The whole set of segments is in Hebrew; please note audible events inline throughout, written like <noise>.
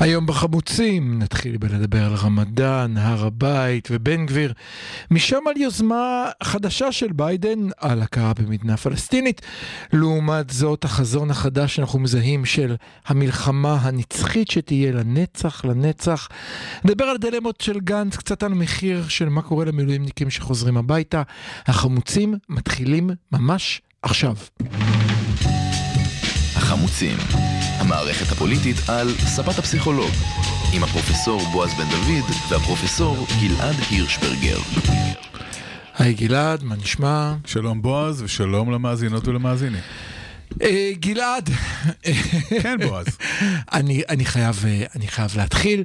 היום בחמוצים נתחיל בלדבר על רמדאן, הר הבית ובן גביר. משם על יוזמה חדשה של ביידן על הכרה במדינה פלסטינית. לעומת זאת, החזון החדש שאנחנו מזהים של המלחמה הנצחית שתהיה לנצח, לנצח. נדבר על דילמות של גנץ, קצת על המחיר של מה קורה למילואימניקים שחוזרים הביתה. החמוצים מתחילים ממש עכשיו. החמוצים, המערכת הפוליטית על ספת הפסיכולוג, עם הפרופסור בועז בן דוד והפרופסור גלעד הירשברגר. היי גלעד, מה נשמע? שלום בועז ושלום למאזינות ולמאזינים. אה, גלעד, כן בועז. <laughs> אני, אני, חייב, אה, אני חייב להתחיל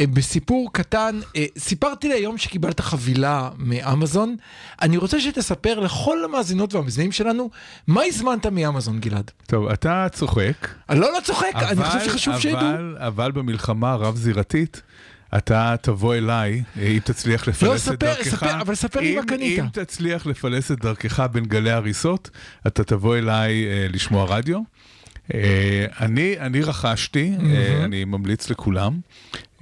אה, בסיפור קטן. סיפרתי לי היום שקיבלת חבילה מאמזון. אני רוצה שתספר לכל המאזינות והמאזינים שלנו מה הזמנת מאמזון, גלעד. טוב, אתה צוחק, לא, לא צוחק, אני חושב שחשוב אבל, שידעו. אבל במלחמה הרב-זירתית, אתה תבוא אליי, אה, אם תצליח לפלס לא, את ספר, דרכך. ספר, אבל ספר לי מה קנית. אם תצליח לפלס את דרכך בין גלי הריסות, אתה תבוא אליי אה, לשמוע רדיו. אה, אני, אני רכשתי, אה, אני ממליץ לכולם,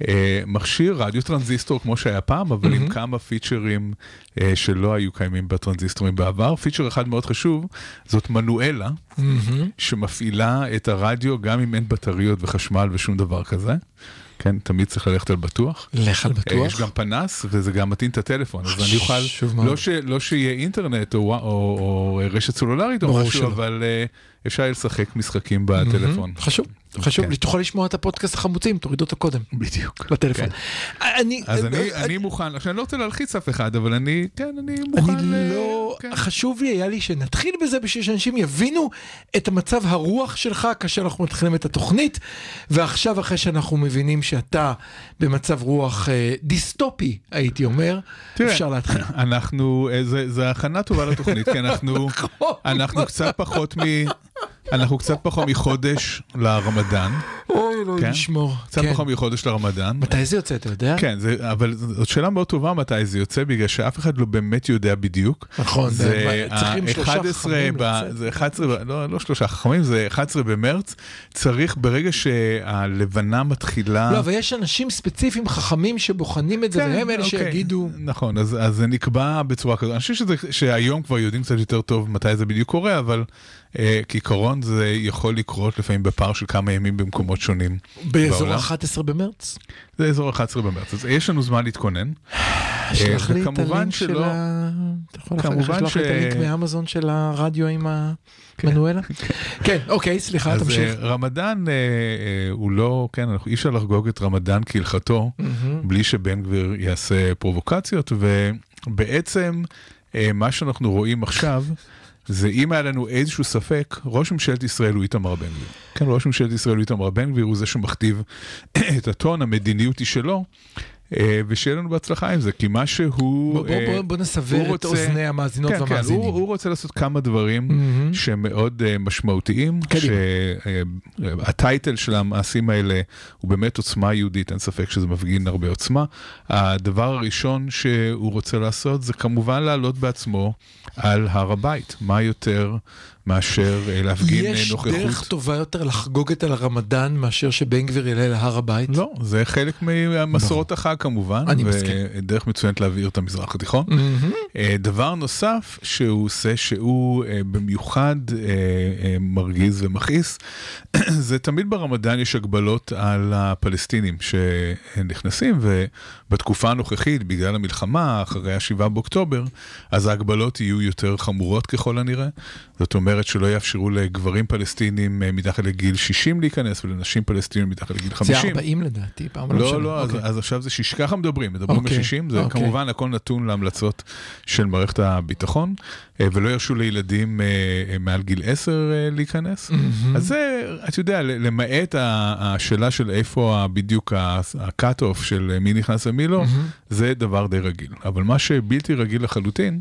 אה, מכשיר רדיו טרנזיסטור כמו שהיה פעם, אבל עם כמה פיצ'רים אה, שלא היו קיימים בטרנזיסטורים בעבר. פיצ'ר אחד מאוד חשוב, זאת מנואלה, שמפעילה את הרדיו גם אם אין בטריות וחשמל ושום דבר כזה. כן, תמיד צריך ללכת על בטוח. לך על אה, בטוח. יש גם פנס וזה גם מטעין את הטלפון, אז אני אוכל. לא, ש, לא שיהיה אינטרנט או, או, או רשת סלולרית או משהו, שלא. אבל אה, אפשר לשחק משחקים בטלפון. חשוב, חשוב, כן. תוכל לשמוע את הפודקאסט החמוצים, תוריד אותו קודם. בדיוק. לטלפון. כן. אני, אז אני, אה, אני מוכן, עכשיו אני לא רוצה להלחיץ אף אחד, אבל אני, כן, אני אני מוכן... אה, לא, כן. חשוב לי היה לי שנתחיל בזה בשביל שאנשים יבינו את המצב הרוח שלך כאשר אנחנו מתחילים את התוכנית, ועכשיו אחרי שאנחנו מבינים שאתה במצב רוח אה, דיסטופי, הייתי אומר, אפשר להתחיל. <laughs> אנחנו, אה, זה, זה הכנה טובה לתוכנית, כי אנחנו, <laughs> אנחנו קצת פחות מ... אנחנו קצת פחות מחודש לרמדאן, אוי, אלוהים כן? ישמור. קצת כן. פחות מחודש לרמדאן. מתי זה יוצא, אתה יודע? כן, זה, אבל זאת שאלה מאוד טובה מתי זה יוצא, בגלל שאף אחד לא באמת יודע בדיוק. נכון, זה צריכים שלושה 11 חכמים. זה 11, ב- לא, לא שלושה חכמים, זה 11 במרץ. צריך ברגע שהלבנה מתחילה... לא, אבל יש אנשים ספציפיים חכמים שבוחנים את זה, כן, והם אלה אוקיי. שיגידו... נכון, אז, אז זה נקבע בצורה כזאת. אני חושב שהיום כבר יודעים קצת יותר טוב מתי זה בדיוק קורה, אבל כעיקרון זה יכול לקרות לפעמים בפער של כמה ימים במקומות שונים. באזור בעולם. 11 במרץ? זה אזור 11 במרץ, אז יש לנו זמן להתכונן. שלח לי את הלינק של ה... אתה יכול אחר כך לשלוח לי את הלינק מאמזון של הרדיו עם המנואלה? כן, אוקיי, סליחה, אז תמשיך. אה, רמדאן אה, אה, הוא לא, כן, אי אפשר לחגוג את רמדאן כהלכתו בלי שבן גביר יעשה פרובוקציות, ובעצם אה, מה שאנחנו רואים עכשיו, זה אם היה לנו איזשהו ספק, ראש ממשלת ישראל הוא איתמר בן גביר. כן, ראש ממשלת ישראל הוא איתמר בן גביר, הוא זה שמכתיב את הטון, המדיניות היא שלו, ושיהיה לנו בהצלחה עם זה, כי מה שהוא... בוא- בוא- אה, בוא- בוא נסבר את רוצה- אוזני המאזינות כן, כן, והמאזינים. הוא, הוא רוצה לעשות כמה דברים מהמם. שהם מאוד uh, משמעותיים, קדימה. שהטייטל של המעשים האלה הוא באמת עוצמה יהודית, אין ספק שזה מפגין הרבה עוצמה. הדבר הראשון שהוא רוצה לעשות זה כמובן לעלות בעצמו על הר הבית, מה יותר מאשר אה, להפגין אה, יש נוכחות. דרך טובה יותר לחגוג את הרמדאן מאשר שבן גביר יעלה להר הבית? לא, זה חלק ממסורות החג כמובן, אני מסכים. ודרך מצוינת להבעיר את המזרח התיכון. אה, דבר נוסף שהוא עושה שהוא במיוחד מרגיז ומכעיס, <clears throat> זה תמיד ברמדאן יש הגבלות על הפלסטינים שנכנסים ובתקופה הנוכחית בגלל המלחמה אחרי השבעה באוקטובר אז ההגבלות יהיו יותר חמורות ככל הנראה. זאת אומרת שלא יאפשרו לגברים פלסטינים אה, מתחת לגיל 60 להיכנס ולנשים פלסטינים מתחת לגיל 50. זה 40 לדעתי, פעם לא לא. לא, אז, אוקיי. אז עכשיו זה שיש, ככה מדברים, מדברים אוקיי, ב-60, זה אוקיי. כמובן הכל נתון להמלצות של מערכת הביטחון, אה, ולא ירשו לילדים אה, מעל גיל 10 אה, להיכנס. אז זה, אתה יודע, למעט השאלה של איפה בדיוק ה-cut-off של מי נכנס ומי לא, זה דבר די רגיל. אבל מה שבלתי רגיל לחלוטין,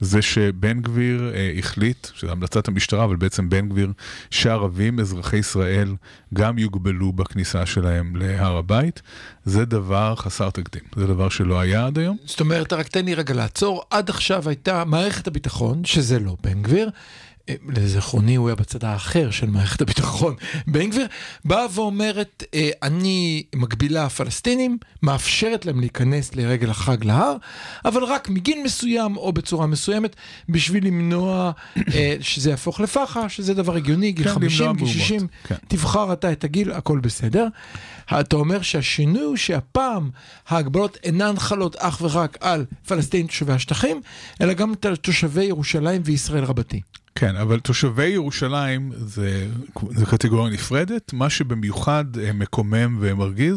זה שבן גביר אה, החליט, שזו המלצת המשטרה, אבל בעצם בן גביר, שערבים אזרחי ישראל גם יוגבלו בכניסה שלהם להר הבית. זה דבר חסר תקדים, זה דבר שלא היה עד היום. זאת אומרת, רק תן לי רגע לעצור, עד עכשיו הייתה מערכת הביטחון, שזה לא בן גביר, לזיכרוני הוא היה בצד האחר של מערכת הביטחון, <laughs> בן גביר, באה ואומרת, אה, אני מגבילה פלסטינים, מאפשרת להם להיכנס לרגל החג להר, אבל רק מגיל מסוים או בצורה מסוימת, בשביל למנוע אה, <coughs> שזה יהפוך לפח"ע, שזה דבר הגיוני, גיל כן, 50, למנוע גיל מהומות, 60, כן. תבחר אתה את הגיל, הכל בסדר. אתה אומר שהשינוי הוא שהפעם ההגבלות אינן חלות אך ורק על פלסטינים תושבי השטחים, אלא גם על תושבי ירושלים וישראל רבתי. כן, אבל תושבי ירושלים זה, זה קטגוריה נפרדת. מה שבמיוחד אה, מקומם ומרגיז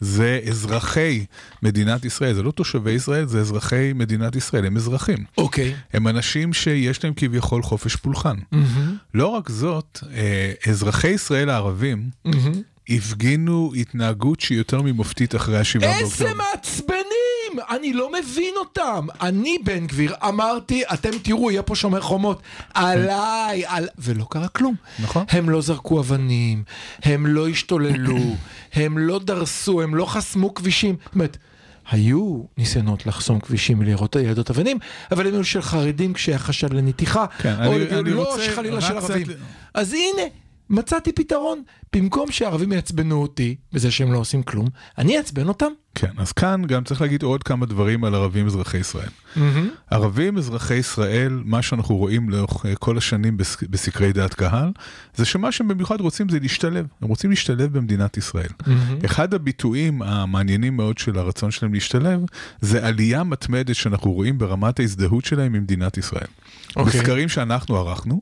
זה אזרחי מדינת ישראל. זה לא תושבי ישראל, זה אזרחי מדינת ישראל, הם אזרחים. אוקיי. הם אנשים שיש להם כביכול חופש פולחן. לא רק זאת, אה, אזרחי ישראל הערבים הפגינו התנהגות שהיא יותר ממופתית אחרי השבעה איזה באוקטובר. אני לא מבין אותם. אני, בן גביר, אמרתי, אתם תראו, יהיה פה שומר חומות. עליי, על... ולא קרה כלום. נכון. הם לא זרקו אבנים, הם לא השתוללו, <clears throat> הם לא דרסו, הם לא חסמו כבישים. זאת אומרת, היו ניסיונות לחסום כבישים ולראות ילדות אבנים, אבל הם היו של חרדים כשהיה חשד לנתיחה, כן, או אני- אני לא רוצה חלילה של קצת ערבים. ל- אז הנה, מצאתי פתרון. במקום שהערבים יעצבנו אותי בזה שהם לא עושים כלום, אני אעצבן אותם. כן, אז כאן גם צריך להגיד עוד כמה דברים על ערבים אזרחי ישראל. ערבים אזרחי ישראל, מה שאנחנו רואים לאורך אה, כל השנים בס- בסקרי דעת קהל, זה שמה שהם במיוחד רוצים זה להשתלב. הם רוצים להשתלב במדינת ישראל. אחד הביטויים המעניינים מאוד של הרצון שלהם להשתלב, זה עלייה מתמדת שאנחנו רואים ברמת ההזדהות שלהם עם מדינת ישראל. אוקיי. בסקרים שאנחנו ערכנו,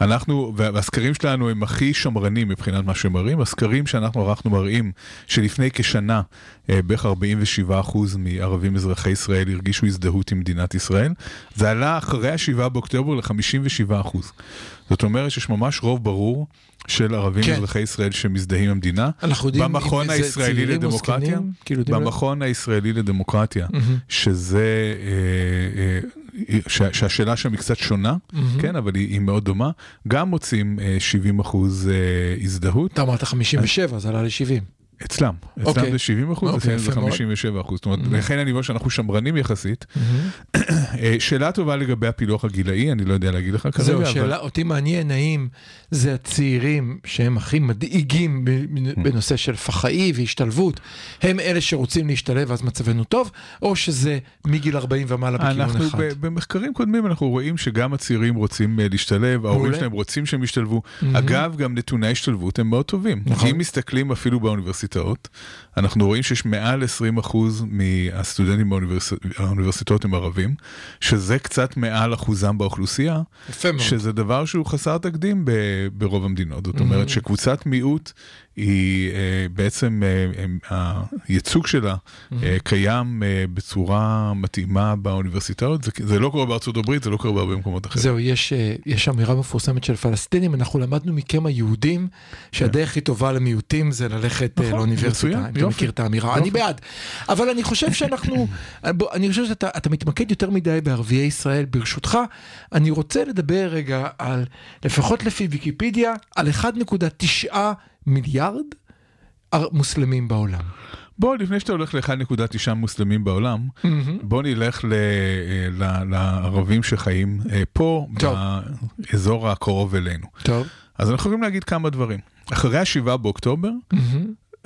אנחנו, והסקרים שלנו הם הכי שמרנים מבחינת מה שהם מראים, הסקרים שאנחנו ערכנו מראים שלפני כשנה אה, בערך 47% מערבים אזרחי ישראל הרגישו הזדהות עם מדינת ישראל. זה עלה אחרי ה-7 באוקטובר ל-57%. זאת אומרת שיש ממש רוב ברור של ערבים כן. אזרחי ישראל שמזדהים עם המדינה. אנחנו יודעים במכון זה הישראלי לדמוקרטיה? כאילו במכון הישראלי לדמוקרטיה, שזה, אה, אה, שה- שהשאלה שם היא קצת שונה, כן, אבל היא היא מאוד דומה, גם מוצאים אה, 70 אחוז אה, הזדהות. אתה אמרת 57, זה עלה ל-70. אצלם, אצלם אוקיי. זה 70 אחוז, אוקיי, אצלם זה יפה מאוד. 57 אחוז. זאת אומרת, לכן אני אומר שאנחנו שמרנים יחסית. <clears throat> אה, שאלה טובה לגבי הפילוח הגילאי, אני לא יודע להגיד לך כרגע, זהו, אבל... שאלה, אותי מעניין האם זה הצעירים שהם הכי מדאיגים ב- בנושא של פח"עי והשתלבות, הם אלה שרוצים להשתלב ואז מצבנו טוב, או שזה מגיל 40 ומעלה בכיוון אנחנו אחד? ב- במחקרים קודמים אנחנו רואים שגם הצעירים רוצים אה, להשתלב, ההורים. שלהם רוצים שהם ישתלבו. אגב, גם נתוני ההשתלבות הם מאוד טובים. נכון. אם מסתכלים אפילו באוניברסיטאות, אנחנו רואים שיש מעל 20% מהסטודנטים באוניברס- באוניברסיטאות הם ערבים, שזה קצת מעל אחוזם באוכלוסייה, יפה מאוד. שזה דבר שהוא חסר תקדים ברוב המדינות. זאת אומרת שקבוצת מיעוט היא אה, בעצם, אה, הייצוג שלה אה, קיים אה, בצורה מתאימה באוניברסיטאות. זה, זה לא קורה בארצות הברית, זה לא קורה בהרבה מקומות אחרים. זהו, יש, אה, יש אמירה מפורסמת של פלסטינים, אנחנו למדנו מכם היהודים שהדרך הכי טובה למיעוטים זה ללכת נכון, לאוניברסיטה. מצוין, אתה יופי. מכיר את האמירה, יופי. אני בעד. אבל אני חושב שאנחנו, בוא, אני חושב שאתה אתה מתמקד יותר מדי בערביי ישראל. ברשותך, אני רוצה לדבר רגע על, לפחות לפי ויקיפדיה, על 1.9 מיליארד מוסלמים בעולם. בוא, לפני שאתה הולך ל-1.9 מוסלמים בעולם, בוא נלך ל- ל- לערבים שחיים אה, פה, טוב. באזור הקרוב אלינו. טוב. אז אנחנו יכולים להגיד כמה דברים. אחרי ה-7 באוקטובר,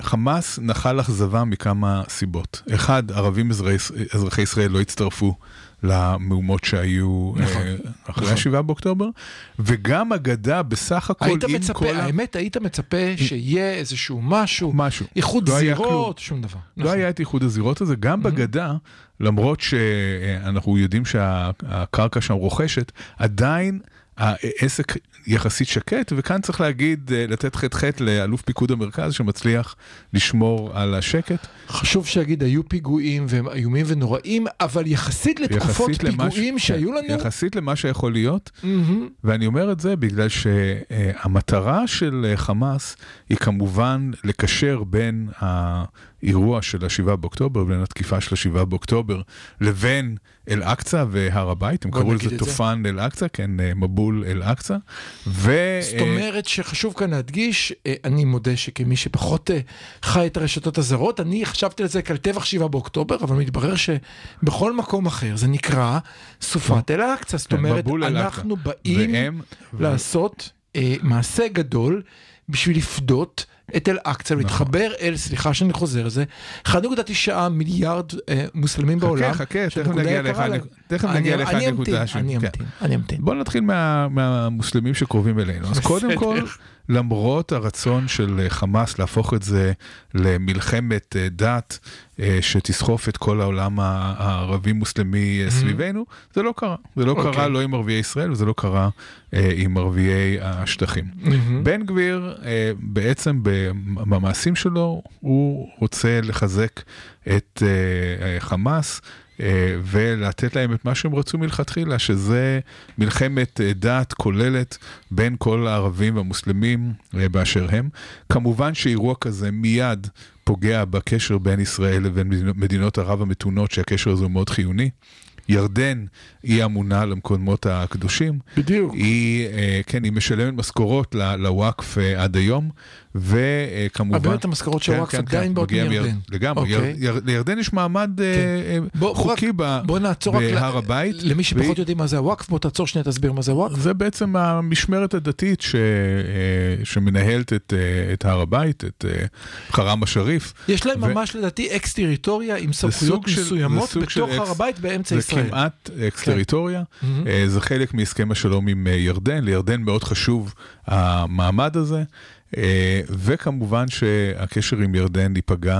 חמאס נחל אכזבה מכמה סיבות. אחד, ערבים אזרחי, אזרחי ישראל לא הצטרפו למהומות שהיו נכון, אה, אחרי נכון. ה-7 באוקטובר, וגם אגדה בסך הכל היית עם מצפה, כל. האמת, היית מצפה שיהיה איזשהו משהו, משהו. איחוד לא זירות, שום דבר. לא נכון. היה את איחוד הזירות הזה, גם בגדה, למרות שאנחנו יודעים שהקרקע שם רוכשת, עדיין העסק יחסית שקט, וכאן צריך להגיד, אה, לתת ח"ח לאלוף פיקוד המרכז שמצליח לשמור על השקט. חשוב שיגיד, היו פיגועים והם איומים ונוראים, אבל יחסית לתקופות יחסית פיגועים כן, שהיו לנו, יחסית למה שיכול להיות, מהמם. ואני אומר את זה בגלל שהמטרה של חמאס היא כמובן לקשר בין האירוע של השבעה באוקטובר, בין התקיפה של השבעה באוקטובר, לבין אל-אקצא והר הבית, הם קראו לזה. תופן אל-אקצא, כן, אה, מבול אל-אקצא. ו... זאת אומרת שחשוב כאן להדגיש, אה, אני מודה שכמי שפחות אה, חי את הרשתות הזרות, אני חשבתי על זה כעל טבח שבעה באוקטובר, אבל מתברר שבכל מקום אחר זה נקרא סופת אל-אקצא. זאת כן, אומרת. אנחנו באים והם... לעשות אה, מעשה גדול בשביל לפדות את אל-אקצא, נכון. להתחבר אל, סליחה שאני חוזר על זה, 1.9 מיליארד אה, מוסלמים בעולם. חכה, חכה, תכף נגיע להם. תכף נגיע אני לאחד אמתין, נקודה שם, אני כן. אמתין, אני אמתין. בוא נתחיל מה, מהמוסלמים שקרובים אלינו. אז קודם. כל, למרות הרצון של אה, חמאס להפוך את זה למלחמת אה, דת אה, שתסחוף את כל העולם הערבי-מוסלמי אה, סביבנו, זה לא קרה. זה לא אוקיי. קרה לא עם ערביי ישראל וזה לא קרה עם ערביי השטחים. מהמם. בן גביר בעצם במעשים שלו הוא רוצה לחזק את חמאס. אה, ולתת להם את מה שהם רצו מלכתחילה, שזה מלחמת אה, דת כוללת בין כל הערבים והמוסלמים אה, באשר הם. כמובן שאירוע כזה מיד פוגע בקשר בין ישראל לבין מדינות- ערב המתונות, שהקשר הזה הוא מאוד חיוני. ירדן היא אמונה על המקומות הקדושים. בדיוק. היא, כן, היא משלמת משכורות לוואקף עד היום, וכמובן... אבל באמת המשכורות של וואקף עדיין באות מגיע מירדן. לגמרי, אוקיי. יר- יר- לירדן יש מעמד אה, אה, חוקי בהר הבית. למי שפחות יודעים מה זה הוואקף, בוא תעצור שנייה, תסביר מה זה הוואקף. זה בעצם המשמרת הדתית אה, שמנהלת את, את הר הבית, את חרם א-שריף. יש להם ממש לדעתי אקס טריטוריה עם סמכויות מסוימות זה בתוך הר הבית באמצע זה ישראל. כמעט אקס טריטוריה, מהמם. אה, זה חלק מהסכם השלום עם ירדן, לירדן מאוד חשוב המעמד הזה, וכמובן שהקשר עם ירדן ייפגע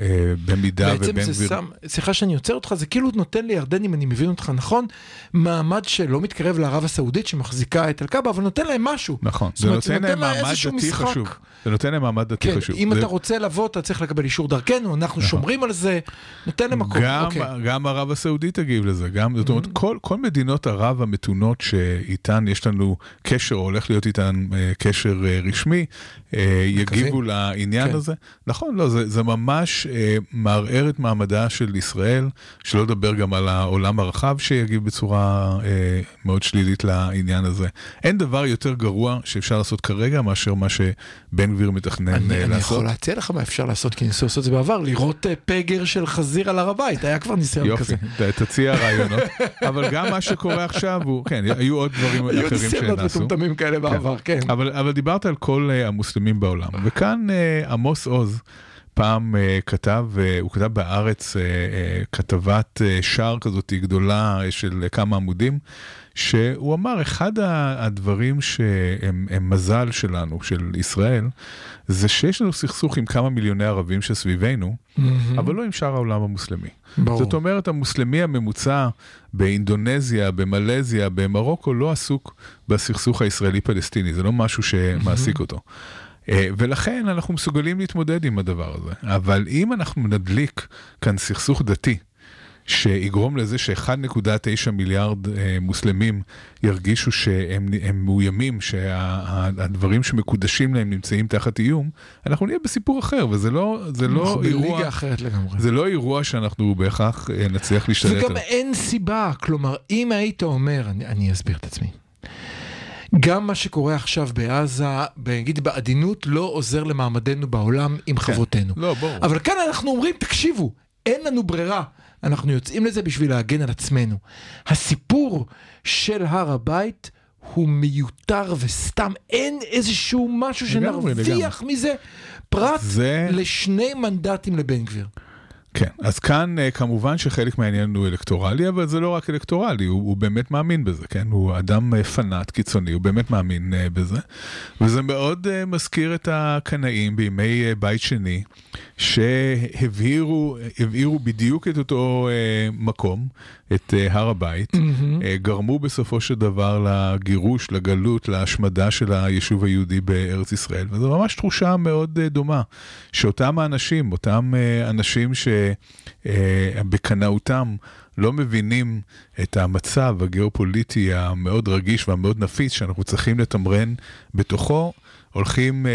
אה, במידה בעצם ובן זה גביר... שם, סליחה שאני עוצר אותך, זה כאילו נותן לירדן, אם אני מבין אותך נכון, מעמד שלא מתקרב לערב הסעודית שמחזיקה את אל-קאבה, אבל נותן להם משהו. נכון, זה נותן להם לה מעמד דתי. חשוב. זה נותן להם מעמד דתי כן, חשוב. אם זה- אתה רוצה לבוא, אתה צריך לקבל אישור דרכנו, אנחנו שומרים על זה, נותן להם מקום. גם, אוקיי. גם ערב הסעודית תגיב לזה, גם, זאת אומרת, כל, כל מדינות ערב המתונות שאיתן יש לנו קשר, או הולך להיות איתן אה, קשר אה, רשמי, יגיבו לעניין כן. הזה. נכון, לא, זה, זה ממש מערער את מעמדה של ישראל, שלא לדבר גם על העולם הרחב שיגיב בצורה אה, מאוד שלילית לעניין הזה. אין דבר יותר גרוע שאפשר לעשות כרגע מאשר מה שבן גביר מתכנן אני, אה, אני לעשות. יכול להציע לך מה אפשר לעשות, כי ניסו לעשות את זה בעבר, לראות אה, פגר של חזיר על הר הבית, היה כבר ניסיון יופי, כזה. ת- תציע רעיונות, אבל גם מה שקורה עכשיו הוא, כן, היו עוד דברים היו אחרים ניסיונות שנעשו. מטומטמים כאלה בעבר, כן. אבל, אבל דיברת על כל uh, המוסלמים בעולם, וכאן uh, עמוס עוז פעם uh, כתב, uh, הוא כתב בארץ uh, uh, כתבת uh, שער כזאת גדולה uh, של uh, כמה עמודים, שהוא אמר, אחד הדברים שהם הם מזל שלנו, של ישראל, זה שיש לנו סכסוך עם כמה מיליוני ערבים שסביבנו, אבל לא עם שאר העולם המוסלמי. ברור. זאת אומרת, המוסלמי הממוצע באינדונזיה, במלזיה, במרוקו, לא עסוק בסכסוך הישראלי-פלסטיני, זה לא משהו שמעסיק אותו. אה, ולכן אנחנו מסוגלים להתמודד עם הדבר הזה. אבל אם אנחנו נדליק כאן סכסוך דתי, שיגרום לזה ש-1.9 מיליארד אה, מוסלמים ירגישו שהם הם מאוימים, שהדברים שמקודשים להם נמצאים תחת איום, אנחנו נהיה בסיפור אחר, וזה לא, זה לא אנחנו אירוע... בליגה אחרת לגמרי. זה לא אירוע שאנחנו בהכרח אה, נצליח להשתלט וגם עליו. אין סיבה, כלומר, אם היית אומר, אני, אני אסביר את עצמי. גם מה שקורה עכשיו בעזה, נגיד בעדינות, לא עוזר למעמדנו בעולם עם חברותינו. לא, ברור. אבל כאן אנחנו אומרים, תקשיבו, אין לנו ברירה. אנחנו יוצאים לזה בשביל להגן על עצמנו. הסיפור של הר הבית הוא מיותר וסתם, אין איזשהו משהו שנרוויח מזה, פרט זה- לשני מנדטים לבן גביר. כן, אז כאן אה, כמובן שחלק מהעניין הוא אלקטורלי, אבל זה לא רק אלקטורלי, הוא, הוא באמת מאמין בזה, כן? הוא אדם אה, פנאט קיצוני, הוא באמת מאמין אה, בזה. וזה מאוד מזכיר את הקנאים בימי בית שני, שהבהירו הבהירו בדיוק את אותו מקום, את אה, הר הבית, אה, גרמו בסופו של דבר לגירוש, לגלות, להשמדה של היישוב היהודי בארץ ישראל. וזו ממש תחושה מאוד אה, דומה, שאותם האנשים, אותם אנשים שבקנאותם לא מבינים את המצב הגיאופוליטי המאוד רגיש והמאוד נפיץ שאנחנו צריכים לתמרן בתוכו, הולכים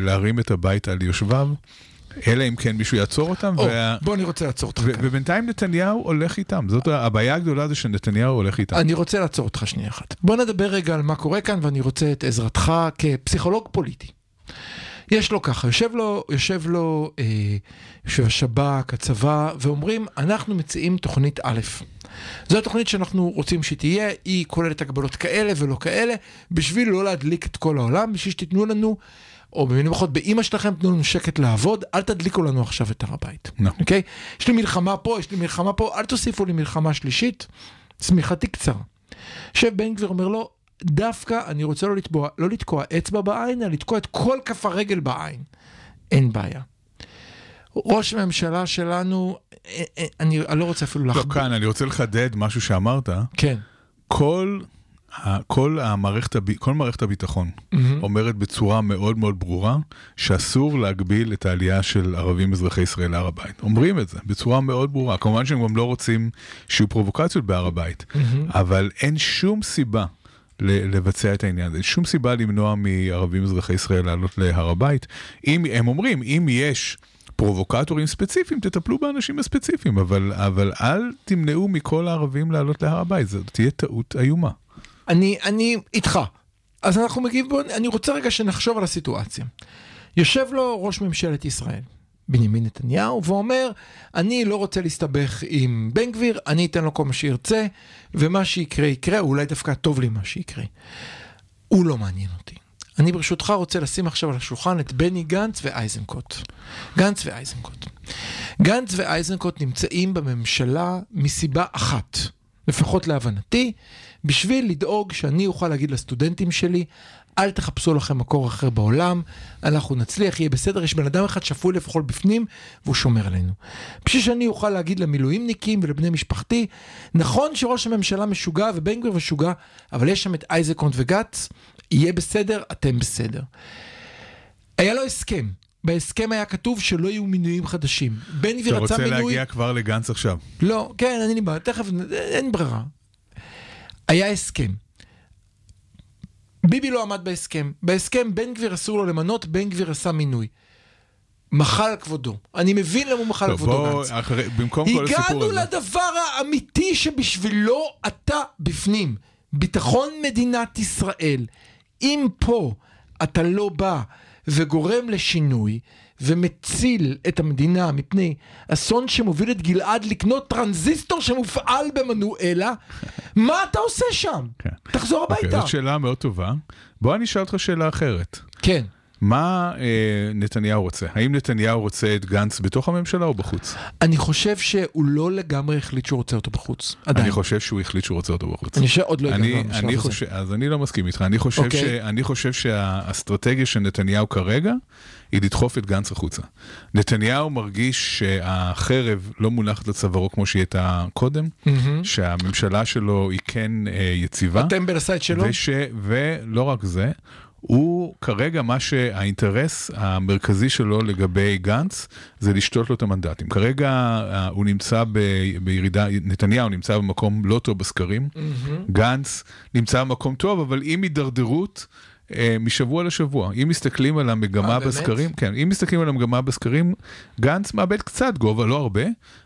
להרים את הבית על יושביו. אלא אם כן מישהו יעצור אותם, או, וה- בוא, אני רוצה לעצור אותך ו-. ובינתיים נתניהו הולך איתם. זאת הבעיה הגדולה זה שנתניהו הולך איתם. אני רוצה לעצור אותך שנייה אחת. בוא נדבר רגע על מה קורה כאן, ואני רוצה את עזרתך כפסיכולוג פוליטי. יש לו ככה, יושב לו, יושב לו, אה, יושב השב"כ, הצבא, ואומרים, אנחנו מציעים תוכנית א'. זו התוכנית שאנחנו רוצים שתהיה, היא כוללת הגבלות כאלה ולא כאלה, בשביל לא להדליק את כל העולם, בשביל שתיתנו לנו, או במילים אחרות, באימא שלכם תנו לנו שקט לעבוד, אל תדליקו לנו עכשיו את הר הבית. נכון. אוקיי? יש לי מלחמה פה, יש לי מלחמה פה, אל תוסיפו לי מלחמה שלישית, שמיכתי קצרה. יושב בן גביר אומר לו, דווקא אני רוצה לא לתבוע, לא לתקוע אצבע בעין, אלא לתקוע את כל כף הרגל בעין. אין בעיה. ראש הממשלה שלנו, אה, אה, אני, אני לא רוצה אפילו לא, להכביד. כאן אני רוצה לחדד משהו שאמרת. כן. כל, כל, המערכת, כל מערכת הביטחון אומרת בצורה מאוד מאוד ברורה שאסור להגביל את העלייה של ערבים אזרחי ישראל להר הבית. אומרים את זה בצורה מאוד ברורה. כמובן שהם גם לא רוצים שיהיו פרובוקציות בהר הבית, אבל אין שום סיבה. ל- לבצע את העניין הזה. אין שום סיבה למנוע מערבים אזרחי ישראל לעלות להר הבית. אם, הם אומרים, אם יש פרובוקטורים ספציפיים, תטפלו באנשים הספציפיים, אבל, אבל אל תמנעו מכל הערבים לעלות להר הבית, זאת תהיה טעות איומה. אני, אני איתך. אז אנחנו מגיעים, בוא, אני רוצה רגע שנחשוב על הסיטואציה. יושב לו ראש ממשלת ישראל, בנימין נתניהו, ואומר, אני לא רוצה להסתבך עם בן גביר, אני אתן לו כל מה שירצה, ומה שיקרה יקרה, או אולי דווקא טוב לי מה שיקרה. הוא לא מעניין אותי. אני ברשותך רוצה לשים עכשיו על השולחן את בני גנץ ואייזנקוט. גנץ ואייזנקוט. גנץ ואייזנקוט נמצאים בממשלה מסיבה אחת, לפחות להבנתי, בשביל לדאוג שאני אוכל להגיד לסטודנטים שלי, אל תחפשו לכם מקור אחר בעולם, אנחנו נצליח, יהיה בסדר, יש בן אדם אחד שפוי לפחות בפנים, והוא שומר עלינו. בשביל שאני אוכל להגיד למילואימניקים ולבני משפחתי, נכון שראש הממשלה משוגע ובן גביר משוגע, אבל יש שם את אייזקונט וגץ, יהיה בסדר, אתם בסדר. היה לו הסכם. בהסכם היה כתוב שלא יהיו מינויים חדשים. בן אתה גביר רצה רוצה מינוי... להגיע כבר לגנץ עכשיו. לא, כן, אין לי בעיה, תכף, אין ברירה. היה הסכם. ביבי לא עמד בהסכם. בהסכם בן גביר אסור לו למנות, בן גביר עשה מינוי. מחל על כבודו. אני מבין למה הוא מחל על כבודו גנץ. אחרי- במקום כל הסיפור הגענו הזה. לדבר האמיתי שבשבילו אתה בפנים. ביטחון מדינת ישראל. אם פה אתה לא בא וגורם לשינוי ומציל את המדינה מפני אסון שמוביל את גלעד לקנות טרנזיסטור שמופעל במנואלה, מה אתה עושה שם? כן. תחזור אוקיי, הביתה. זאת שאלה מאוד טובה. בוא אני אשאל אותך שאלה אחרת. כן. מה אה, נתניהו רוצה? האם נתניהו רוצה את גנץ בתוך הממשלה או בחוץ? אני חושב שהוא לא לגמרי החליט שהוא רוצה אותו בחוץ. עדיין. אני חושב שהוא החליט שהוא רוצה אותו בחוץ. אני חושב עוד לא אני, הגענו אני הזה. חושב, אז אני לא מסכים איתך, אני חושב, אוקיי. ש, אני חושב שהאסטרטגיה של נתניהו כרגע היא לדחוף את גנץ החוצה. נתניהו מרגיש שהחרב לא מונחת לצווארו כמו שהיא הייתה קודם, מהמם. שהממשלה שלו היא כן אה, יציבה, עשה את שלו? וש, ולא רק זה, הוא כרגע מה שהאינטרס המרכזי שלו לגבי גנץ זה לשתות לו את המנדטים. כרגע אה, הוא נמצא ב, בירידה, נתניהו נמצא במקום לא טוב בסקרים, גנץ נמצא במקום טוב, אבל עם הידרדרות. אה, משבוע לשבוע, אם מסתכלים על המגמה אה? בסקרים, כן, אם מסתכלים על המגמה בסקרים, גנץ מאבד קצת גובה, לא הרבה,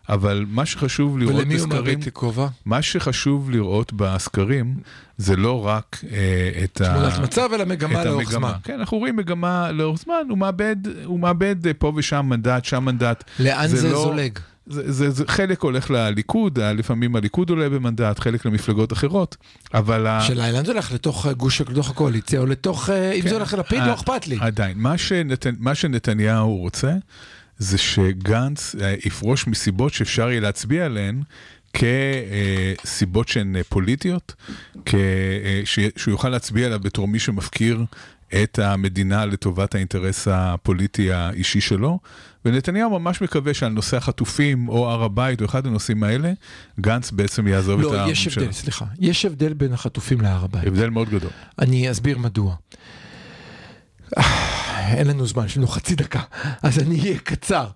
אבל מה שחשוב לראות ולמי הוא בסקרים, מאבד כובע? מה שחשוב לראות בסקרים זה לא רק אה, את ה... תמונת מצב, אלא מגמה לאורך המגמה. זמן. כן, אנחנו רואים מגמה לאורך זמן, הוא מאבד, הוא מאבד אה, פה ושם מנדט, שם מנדט. לאן זה לא- זולג? זה, זה, זה, חלק הולך לליכוד, לפעמים הליכוד עולה במנדט, חלק למפלגות אחרות, אבל... ה- השאלה לאן זה הולך? לתוך אה, גוש, לתוך הקואליציה, או לתוך... אה, אם כן. זה הולך ללפיד, לא אכפת לי. עדיין, מה, שנת, מה שנתניהו רוצה, זה שגנץ אה, יפרוש מסיבות שאפשר יהיה להצביע עליהן. כסיבות שהן פוליטיות, כ- שהוא יוכל להצביע עליו בתור מי שמפקיר את המדינה לטובת האינטרס הפוליטי האישי שלו, ונתניהו ממש מקווה שעל נושא החטופים או הר הבית או אחד הנושאים האלה, גנץ בעצם יעזוב את לא, הממשלה. יש הבדל, סליחה. יש הבדל בין החטופים להר הבית. הבדל מאוד גדול. אני אסביר מדוע. אין לנו זמן, יש לנו חצי דקה, אז אני אהיה קצר.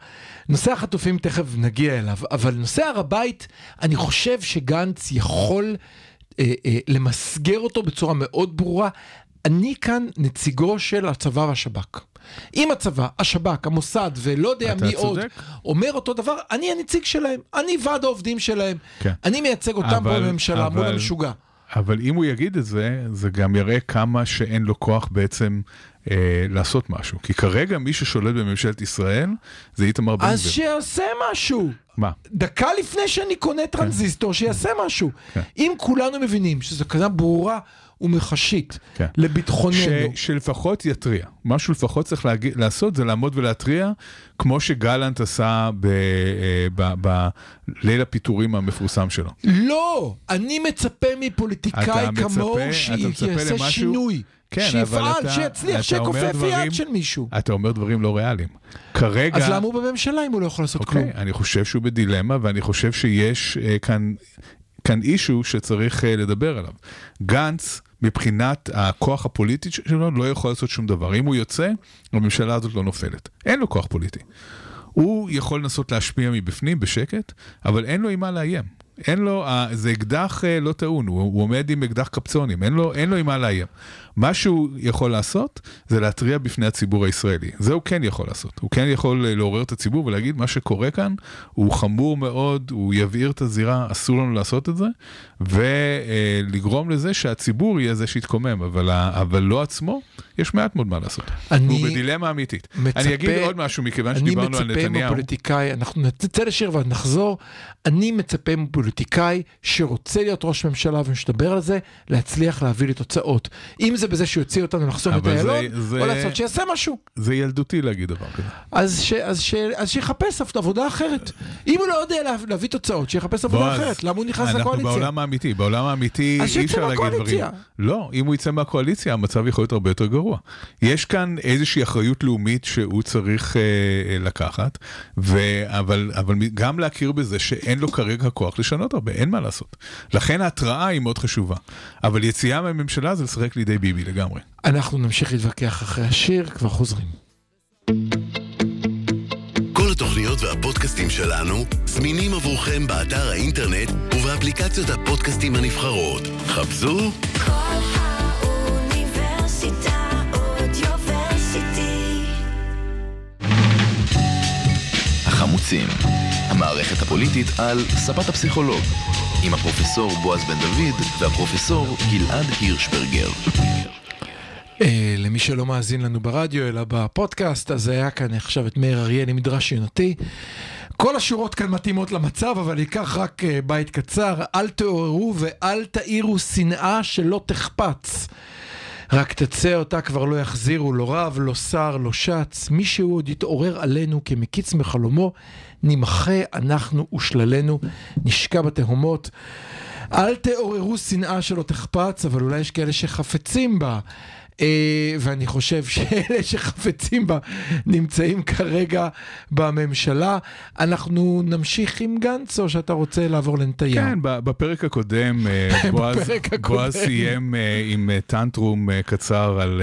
נושא החטופים תכף נגיע אליו, אבל נושא הר הבית, אני חושב שגנץ יכול אה, אה, למסגר אותו בצורה מאוד ברורה. אני כאן נציגו של הצבא והשב"כ. אם הצבא, השב"כ, המוסד ולא יודע מי צודק. עוד אומר אותו דבר, אני הנציג שלהם, אני ועד העובדים שלהם, כן. אני מייצג אותם פה אבל- בממשלה מול אבל- המשוגע. אבל אם הוא יגיד את זה, זה גם יראה כמה שאין לו כוח בעצם אה, לעשות משהו. כי כרגע מי ששולט בממשלת ישראל זה איתמר בן אז גביר. שיעשה משהו. מה? דקה לפני שאני קונה טרנזיסטור, שיעשה משהו. כן. אם כולנו מבינים שזו כזה ברורה ומחשית כן. לביטחוננו, ש, שלפחות יתריע. מה שהוא לפחות צריך להגיד, לעשות זה לעמוד ולהתריע, כמו שגלנט עשה ב, אה, ב, בליל הפיטורים המפורסם שלו. לא, אני מצפה מפוליטיקאי כמוהו שיעשה שינוי. כן, אבל שיפעל, אתה- שיצליח, שיכופף יד של מישהו. אתה אומר דברים לא ריאליים. כרגע... אז למה הוא בממשלה אם הוא לא יכול לעשות אוקיי, כלום? אני חושב שהוא בדילמה, ואני חושב שיש אה, כאן, כאן אישו שצריך אה, לדבר עליו. גנץ, מבחינת הכוח הפוליטי שלו, לא יכול לעשות שום דבר. אם הוא יוצא, הממשלה הזאת לא נופלת. אין לו כוח פוליטי. הוא יכול לנסות להשפיע מבפנים בשקט, אבל אין לו עם מה לאיים. אין לו, זה אקדח אה, לא טעון, הוא עומד עם אקדח קפצונים, אין לו, אין לו עם מה לאיים. מה שהוא יכול לעשות זה להתריע בפני הציבור הישראלי. זה הוא כן יכול לעשות. הוא כן יכול אה, לעורר את הציבור ולהגיד מה שקורה כאן הוא חמור מאוד, הוא יבעיר את הזירה, אסור לנו לעשות את זה, ולגרום לזה שהציבור יהיה זה שיתקומם, אבל, אבל לא עצמו, יש מעט מאוד מה לעשות. אני הוא בדילמה אמיתית. מצפה- אני אגיד עוד משהו, מכיוון אני שדיברנו על מצפה נתניהו. מפוליטיקאי, אנחנו נצא לשיר ונחזור, אני מצפה מפוליטיקאי שרוצה להיות ראש ממשלה ונשתבר על זה, להצליח להביא לי תוצאות. אם זה בזה שיוציא אותנו לחסום את זה- איילון, זה- או לעשות שיעשה משהו. זה ילדותי להגיד דבר כזה. אז, ש, אז, ש, אז שיחפש עבודה אחרת. אם הוא לא יודע לה, להביא תוצאות, שיחפש עבודה אחרת. למה הוא נכנס אנחנו לקואליציה? בעולם האמיתי, בעולם האמיתי אי אפשר להגיד דברים. לא, אם הוא יצא מהקואליציה המצב יכול להיות הרבה יותר גרוע. יש כאן איזושהי אחריות לאומית שהוא צריך אה, אה, לקחת, ו... אבל, אבל גם להכיר בזה שאין לו כרגע כוח לשנות הרבה, אין מה לעשות. לכן ההתראה היא מאוד חשובה. אבל יציאה מהממשלה זה לשחק לידי ביבי לגמרי. אנחנו נמשיך להתווכח אחרי השיר, כבר חוזרים. כל התוכניות והפודקאסטים שלנו זמינים עבורכם באתר האינטרנט ובאפליקציות הפודקאסטים הנבחרות. חפשו כל האוניברסיטה אודיוורסיטי. החמוצים, המערכת הפוליטית על ספת הפסיכולוג, עם הפרופסור בועז בן דוד והפרופסור גלעד הירשברגר. אה, למי שלא מאזין לנו ברדיו אלא בפודקאסט, אז היה כאן עכשיו את מאיר אריאל עם מדרש יונתי. כל השורות כאן מתאימות למצב, אבל ייקח רק אה, בית קצר. אל תעוררו ואל תאירו שנאה שלא תחפץ. רק תצא אותה כבר לא יחזירו, לא רב, לא שר, לא שץ. מי שהוא עוד יתעורר עלינו כמקיץ מחלומו, נמחה אנחנו ושללנו, נשקע בתהומות. אל תעוררו שנאה שלא תחפץ, אבל אולי יש כאלה שחפצים בה. אה, ואני חושב שאלה שחפצים בה נמצאים כרגע בממשלה. אנחנו נמשיך עם גנץ, או שאתה רוצה לעבור לנתניהו? כן, בפרק הקודם, אה, <laughs> בועז, הקודם. בועז סיים אה, עם טנטרום קצר על,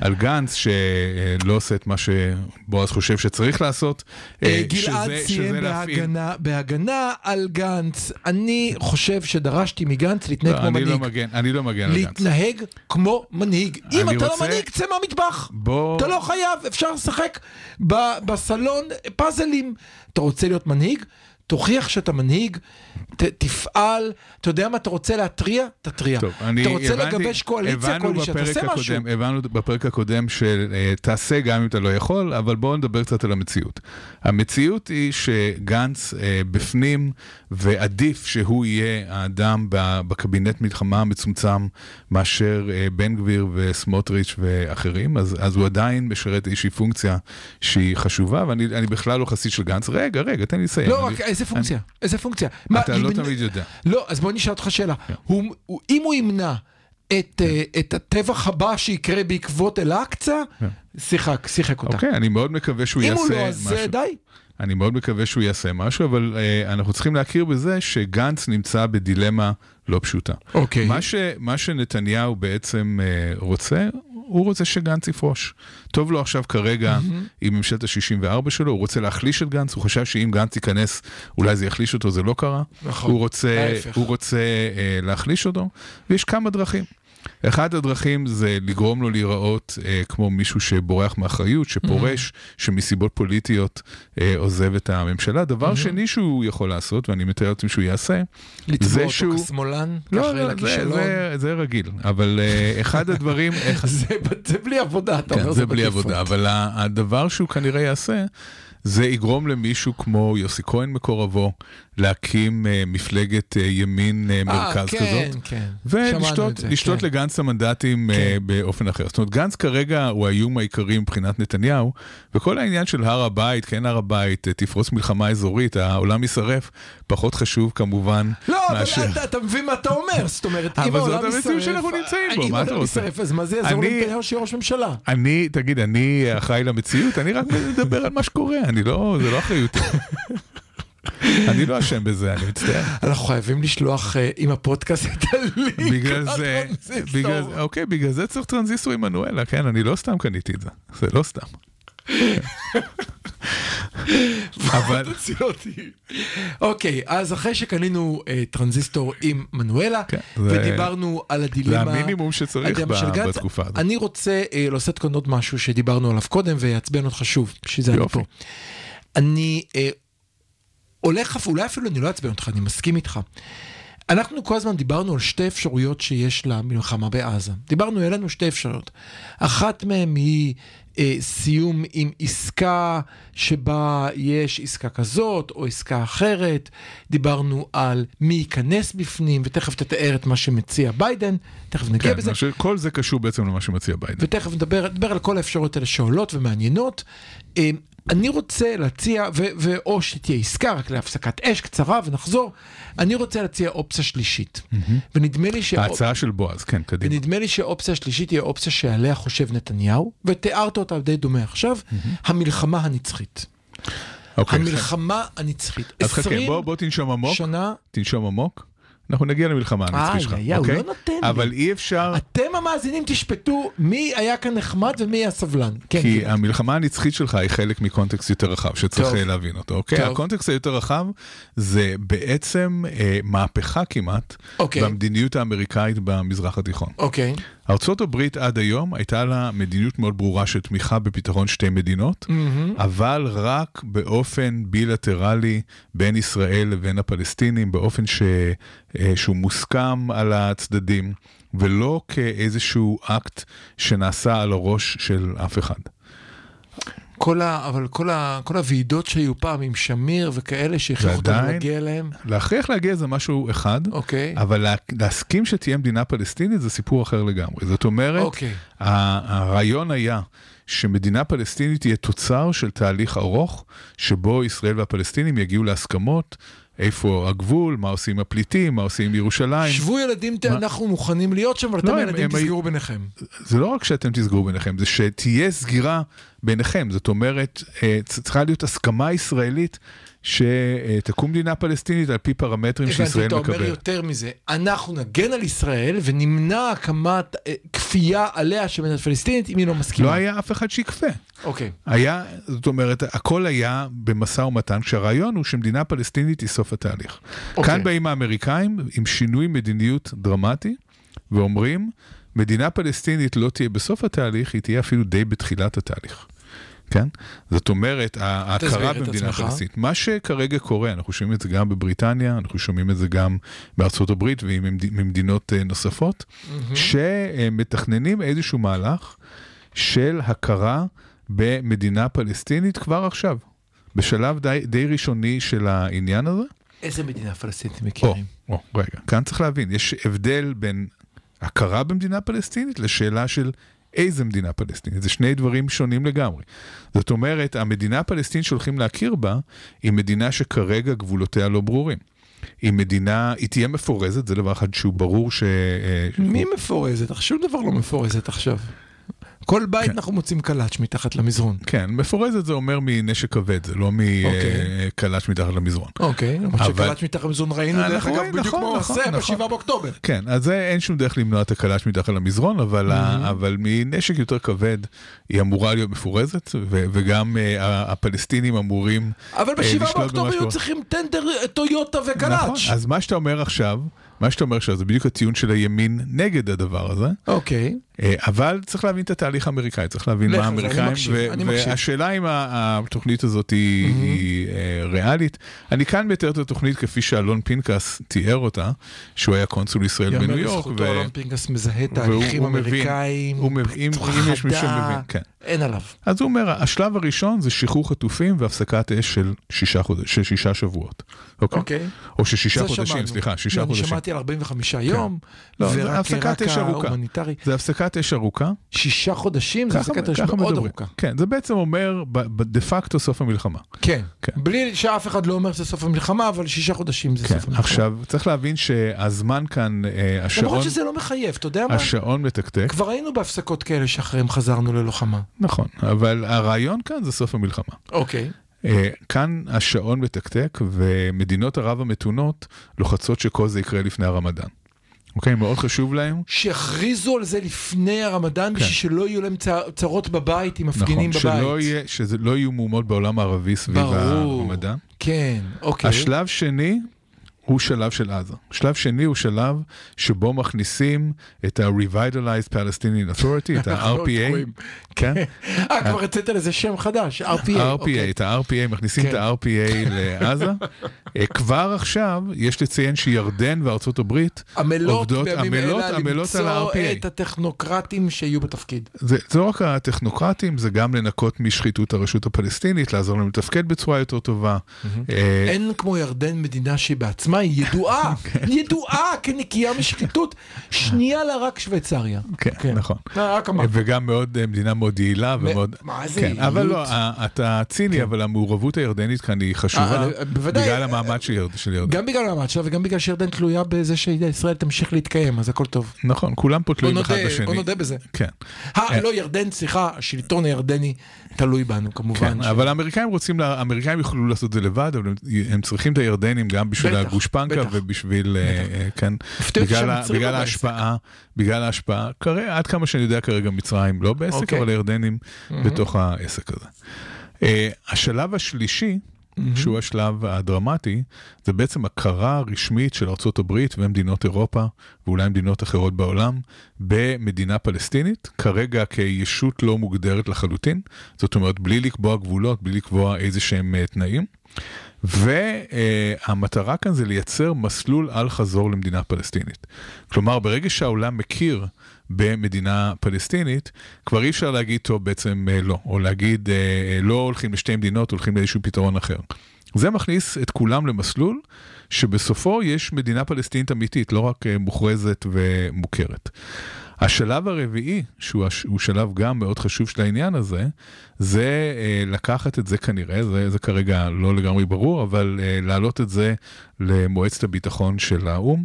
על גנץ, שלא עושה את מה שבועז חושב שצריך לעשות. גלעד שזה- סיים בהגנה, בהגנה על גנץ. אני חושב שדרשתי מגנץ להתנהג לא, כמו אני לא מנהיג. מגן, אני לא מגן על גנץ. להתנהג כמו מנהיג. אם אני אתה רוצה- לא מנהיג, צא מהמטבח. בוא... אתה לא חייב, אפשר לשחק ב- בסלון פאזלים. אתה רוצה להיות מנהיג? תוכיח שאתה מנהיג, ת, תפעל, אתה יודע מה, אתה רוצה להתריע? תתריע. טוב, אני אתה רוצה הבנתי- לגבש קואליציה, בפרק תעשה משהו. הקודם, הבנו בפרק הקודם שתעשה גם אם אתה לא יכול, אבל בואו נדבר קצת על המציאות. המציאות היא שגנץ אה, בפנים, ועדיף שהוא יהיה האדם בקבינט מלחמה המצומצם מאשר אה, בן גביר וסמוטריץ' ואחרים, אז, אז הוא עדיין משרת איזושהי פונקציה שהיא חשובה, ואני אני בכלל לא חסיד של גנץ. רגע, רגע, תן לי לסיים. לא, אני- רק איזה פונקציה? איזה פונקציה? מה, אתה לא אם- תמיד יודע. לא, אז בוא נשאל אותך שאלה. הוא, הוא, אם הוא ימנע את, אה, את הטבח הבא שיקרה בעקבות אל-אקצא, שיחק, שיחק אותה. אוקיי, אני מאוד מקווה שהוא אם יעשה הוא משהו. לא, אז אה, די. אני מאוד מקווה שהוא יעשה משהו, אבל uh, אנחנו צריכים להכיר בזה שגנץ נמצא בדילמה לא פשוטה. אוקיי. מה, ש, מה שנתניהו בעצם uh, רוצה, הוא רוצה שגנץ יפרוש. טוב לו עכשיו כרגע עם ממשלת ה-64 שלו, הוא רוצה להחליש את גנץ, הוא חשב שאם גנץ ייכנס, אולי זה יחליש אותו, זה לא קרה. נכון, הוא רוצה. הוא רוצה uh, להחליש אותו, ויש כמה דרכים. אחת הדרכים זה לגרום לו להיראות אה, כמו מישהו שבורח מאחריות, שפורש, שמסיבות פוליטיות אה, עוזב את הממשלה. דבר שני שהוא יכול לעשות, ואני מתאר לעצמי שהוא יעשה, זה אותו שהוא... כשמאלן, לא, כאחראי לא, זה. זה, זה רגיל, אבל אה, אחד הדברים... <laughs> איך- זה זה בלי עבודה, אתה כן, אומר, זה בלי בדיפולט. עבודה, אבל הדבר שהוא כנראה יעשה, זה יגרום למישהו כמו יוסי כהן מקורבו, להקים אה, מפלגת אה, ימין אה, מרכז כן, כזאת. כן. ולשתות כן. לגנץ המנדטים אה, באופן אחר. זאת אומרת, גנץ כרגע הוא האיום העיקרי מבחינת נתניהו, וכל העניין של הר הבית, כן הר הבית, תפרוץ מלחמה אזורית, העולם יישרף, פחות חשוב כמובן לא, מאשר... אבל אתה- אתה מבין מה אתה אומר, זאת אומרת, אם אבל זאת העולם המציאות יישרף, שאנחנו נמצאים בו, אם מה אתה העולם רוצה? יישרף, אז מה זה יעזור לנתניהו שיהיה ראש ממשלה? אני, תגיד, אני אחראי למציאות, אני רק מדבר על מה שקורה, אני לא, זה לא אחריותי. <laughs> אני לא אשם בזה, אני מצטער. אנחנו חייבים לשלוח אה, עם הפודקאסט את הלינק. בגלל זה, זה, אוקיי, בגלל זה צריך טרנזיסטור עם מנואלה, כן, אני לא סתם קניתי את זה, זה לא סתם. אבל. אוקיי, אז אחרי שקנינו אה, טרנזיסטור עם מנואלה, כן, זה- ודיברנו על זה הדילמה... המינימום שצריך. בתקופה הזאת. אני רוצה אה, להוסיף כאן עוד משהו שדיברנו עליו קודם ויעצבן אותך שוב, בשביל זה אני. פה. אני הולך, אולי אפילו אני לא אעצבן אותך, אני מסכים איתך. אנחנו כל הזמן דיברנו על שתי אפשרויות שיש למלחמה בעזה. דיברנו, היה לנו שתי אפשרויות. אחת מהן היא אה, סיום עם עסקה שבה יש עסקה כזאת או עסקה אחרת. דיברנו על מי ייכנס בפנים, ותכף תתאר את מה שמציע ביידן, תכף נגיע כן, בזה. חושב שכל זה קשור בעצם למה שמציע ביידן. ותכף נדבר, נדבר על כל האפשרויות האלה שעולות ומעניינות. אה, אני רוצה להציע, ו- ואו שתהיה עסקה רק להפסקת אש קצרה ונחזור, אני רוצה להציע אופציה שלישית. ונדמה לי, שאופ... ההצעה של בועז, כן, קדימה. ונדמה לי שאופציה שלישית היא האופציה שעליה חושב נתניהו, ותיארת אותה די דומה עכשיו, המלחמה הנצחית. אוקיי, המלחמה הנצחית. אז חכה, 20 בוא בוא תנשום עמוק, שנה, תנשום עמוק, אנחנו נגיע למלחמה איי, הנצחית שלך, איי, הוא אוקיי? לא נותן לי. אבל אי אפשר... אתם המאזינים תשפטו מי היה כאן נחמד ומי היה סבלן. כן, כי כן. המלחמה הנצחית שלך היא חלק מקונטקסט יותר רחב שצריך טוב. אה, להבין אותו, אוקיי? טוב. הקונטקסט היותר רחב זה בעצם אה, מהפכה כמעט אוקיי. במדיניות האמריקאית במזרח התיכון. אוקיי. ארצות הברית עד היום הייתה לה מדיניות מאוד ברורה של תמיכה בפתרון שתי מדינות, אבל רק באופן בילטרלי בין ישראל לבין הפלסטינים, באופן ש... אה, שהוא מוסכם על הצדדים, ולא כאיזשהו אקט שנעשה על הראש של אף אחד. כל ה... אבל כל, ה... כל הוועידות שהיו פעם עם שמיר וכאלה שהכריחו אותנו להגיע אליהם, להכריח להגיע זה משהו אחד, אוקיי. אבל לה, להסכים שתהיה מדינה פלסטינית זה סיפור אחר לגמרי. זאת אומרת, אוקיי. ה- הרעיון היה שמדינה פלסטינית תהיה תוצר של תהליך ארוך, שבו ישראל והפלסטינים יגיעו להסכמות, איפה הגבול, מה עושים הפליטים, מה עושים עם ירושלים. שבו ילדים, מה? אנחנו מוכנים להיות שם, אבל אתם לא, הם- ילדים הם- תסגרו ביניכם. זה לא רק שאתם תסגרו ביניכם, זה שתהיה סגירה ביניכם. זאת אומרת, אה, צריכה להיות הסכמה ישראלית שתקום מדינה פלסטינית על פי פרמטרים הבנתי, שישראל אתה אומר מקבלת. יותר מזה, אנחנו נגן על ישראל ונמנע הקמת אה, כפייה עליה של מדינה פלסטינית אם היא לא מסכימה. לא היה אף אחד שיכפה. אוקיי. היה, זאת אומרת, הכל היה במשא ומתן, כשהרעיון הוא שמדינה פלסטינית היא סוף התהליך. אוקיי. כאן באים האמריקאים עם שינוי מדיניות דרמטי, ואומרים, מדינה פלסטינית לא תהיה בסוף התהליך, היא תהיה אפילו די בתחילת התהליך. כן? זאת אומרת, ההכרה במדינה. פלסטינית. מה שכרגע קורה, אנחנו שומעים את זה גם בבריטניה, אנחנו שומעים את זה גם בארצות הברית וממדינות אה, נוספות, שמתכננים איזשהו מהלך של הכרה במדינה פלסטינית כבר עכשיו, בשלב די, די ראשוני של העניין הזה. איזה מדינה פלסטינית או, מכירים? או, רגע, כאן צריך להבין, יש הבדל בין הכרה במדינה פלסטינית לשאלה של איזה מדינה פלסטינית. זה שני דברים שונים לגמרי. זאת אומרת, המדינה הפלסטינית שהולכים להכיר בה, היא מדינה שכרגע גבולותיה לא ברורים. היא מדינה, היא תהיה מפורזת, זה דבר אחד שהוא ברור ש... אה, מי מפורזת? שום דבר לא מפורזת עכשיו. כל בית כן. אנחנו מוצאים קלאץ' מתחת למזרון. כן, מפורזת זה אומר מנשק כבד, זה לא אוקיי. מקלאץ' מתחת למזרון. אוקיי, למרות אבל- שקלאץ' מתחת למזרון ראינו דרך אנחנו אגב בדיוק נכון, כמו נכון, עושה נכון. ב-7 באוקטובר. כן, אז זה אין שום דרך למנוע את הקלאץ' מתחת למזרון, אבל, ה, אבל מנשק יותר כבד היא אמורה להיות מפורזת, וגם אה, ה- הפלסטינים אמורים... אבל אה, ב-7 לשלוט במה באוקטובר היו. צריכים טנדר אה, טויוטה וקלאץ'. נכון, אז מה שאתה אומר עכשיו, מה שאתה אומר עכשיו זה בדיוק הטיעון של הימין נגד הדבר הזה. אוקיי. אה, אבל צריך להבין את התהליך האמריקאי, צריך להבין מה האמריקאים. והשאלה אם התוכנית הזאת היא, אה, ריאלית. אני כאן מתאר את התוכנית כפי שאלון פנקס תיאר אותה, שהוא היה קונסול ישראל בניו יאמר יורק. לזכותו ו- אלון פנקס מזהה תהליכים אמריקאים, חדה, כן. אין עליו. אז הוא אומר, השלב הראשון זה שחרור חטופים והפסקת אש של שישה, שבועות. אוקיי? אוקיי. או של שישה חודשים. סליחה, שישה לא, חודשים. אני שמעתי על 45 יום, לא, ורק הפסקת אש רקע ארוכה. הומניטרי. זה הפסקת אש ארוכה. שישה חודשים זה הפסקת אש מאוד מדברים. ארוכה. כן, זה בעצם אומר דה פקטו סוף המלחמה. כן. כן. בלי שאף אחד לא אומר שזה סוף המלחמה, אבל שישה חודשים זה כן, סוף המלחמה. עכשיו צריך להבין שהזמן כאן, אה, השעון, למרות שזה לא מחייב, אתה יודע מה? השעון מתקתק, כבר היינו בהפסקות כאלה שאחריהם חזרנו ללוחמה. נכון, אבל הרעיון כאן זה סוף המלחמה. אוקיי. אה, כאן השעון מתקתק ומדינות ערב המתונות לוחצות שכל זה יקרה לפני הרמדאן. אוקיי, מאוד חשוב להם. שיכריזו על זה לפני הרמדאן, כן. בשביל שלא יהיו להם צ- צרות בבית עם נכון, מפגינים בבית. שלא יהיה, שזה לא יהיו מהומות בעולם הערבי סביב ברור. הרמדאן. כן, אוקיי. השלב שני הוא שלב של עזה. שלב שני הוא שלב שבו מכניסים את ל-Revitalized Palestinian Authority, את ה-RPA. כן? אה, כבר רצית לזה שם חדש, RPA. RPA, אוקיי. את ה-RPA, מכניסים כן. את ה-RPA לעזה. <laughs> אה, כבר עכשיו יש לציין שירדן וארצות הברית עמלות עובדות, בימים עמלות, אלה עמלות על למצוא. את הטכנוקרטים שיהיו בתפקיד. זה, זה לא רק הטכנוקרטים, זה גם לנקות משחיתות הרשות הפלסטינית, לעזור להם לתפקד בצורה יותר טובה. אה, אין כמו ירדן מדינה שהיא בעצמה היא ידועה, <laughs> כן. ידועה כנקייה משחיתות, שנייה לה רק שוויצריה. כן, נכון. אמרתי. וגם מאוד, אה, מדינה מאוד יעילה ומאוד... מה זה כן, יעילות? אבל לא, ה- אתה ציני, אבל המעורבות הירדנית כאן היא חשובה, אה, בוודאי. בגלל המעמד של ירד- של ירדן. גם בגלל המעמד שלה וגם בגלל שירדן תלויה בזה שישראל תמשיך להתקיים, אז הכל טוב. נכון, כולם פה תלויים אחד בשני. בוא נודה בזה. כן. אה, לא, ירדן, סליחה, השלטון הירדני תלוי בנו כמובן. כן, ש- אבל האמריקאים רוצים, האמריקאים יוכלו לעשות את זה לבד, אבל הם- הם צריכים את הירדנים גם בשביל בטח, הגושפנקה בטח. ובשביל, אה, אה, כן, בגלל. ההשפעה, בגלל ההשפעה, עד כמה שאני יודע כרגע מצרים לא בעסק, אוקיי. אבל הירדנים בתוך העסק הזה. אה, השלב השלישי, שהוא השלב הדרמטי, זה בעצם הכרה רשמית של הברית ומדינות אירופה, ואולי מדינות אחרות בעולם, במדינה פלסטינית, כרגע כישות לא מוגדרת לחלוטין, זאת אומרת בלי לקבוע גבולות, בלי לקבוע איזה שהם תנאים. והמטרה כאן זה לייצר מסלול אל חזור למדינה פלסטינית. כלומר, ברגע שהעולם מכיר במדינה פלסטינית, כבר אי אפשר להגיד, טוב, בעצם אה, לא, או להגיד, אה, אה, לא הולכים לשתי מדינות, הולכים לאיזשהו פתרון אחר. זה מכניס את כולם למסלול שבסופו יש מדינה פלסטינית אמיתית, לא רק מוכרזת ומוכרת. השלב הרביעי, שהוא הש- שלב גם מאוד חשוב של העניין הזה, זה אה, לקחת את זה כנראה, זה, זה כרגע לא לגמרי ברור, אבל אה, להעלות את זה למועצת הביטחון של האו"ם.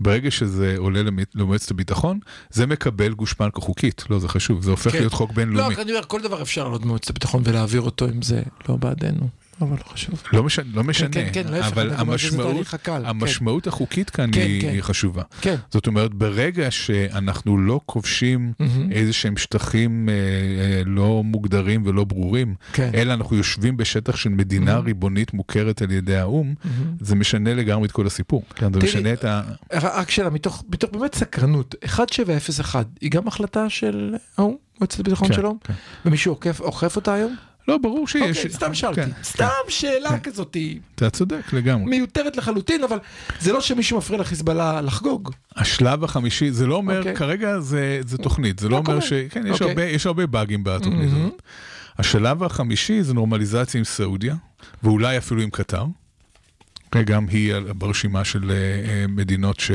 ברגע שזה עולה למ- למועצת הביטחון, זה מקבל גושפנקה חוקית, לא, זה חשוב, זה הופך כן. להיות חוק בינלאומי. לא, רק אני אומר, כל דבר אפשר לעלות במועצת הביטחון ולהעביר אותו אם זה לא בעדנו, אבל לא חשוב. לא משנה, לא משנה, כן, כן, להפך, אבל המשמעות, הקל, כן. המשמעות החוקית כאן כן, היא, כן. היא חשובה. כן. זאת אומרת, ברגע שאנחנו לא כובשים מהמם. איזה שהם שטחים אה, אה, לא מוגדרים ולא ברורים, כן. אלא אנחנו יושבים בשטח של מדינה ריבונית מוכרת על ידי האו"ם, זה משנה לגמרי את כל הסיפור. כן, זה משנה את ה... רק שאלה, מתוך, מתוך באמת סקרנות, 1701 היא גם החלטה של האו"ם, מועצת הביטחון כן, של האו"ם? כן. ומישהו אוכף אותה היום? לא, ברור שיש. אוקיי, סתם שאלתי. כן, סתם כן. שאלה כן. כזאת, אתה צודק לגמרי. מיותרת לחלוטין, אבל זה לא שמישהו מפריע לחיזבאללה לחגוג. השלב החמישי, זה לא אומר, אוקיי. כרגע זה, זה תוכנית, זה לא אומר. ש... כן, יש, אוקיי. הרבה, יש הרבה באגים בתוכנית מהמם. הזאת. השלב החמישי זה נורמליזציה עם סעודיה, ואולי אפילו עם קטר. גם היא ברשימה של אה, אה, מדינות ש...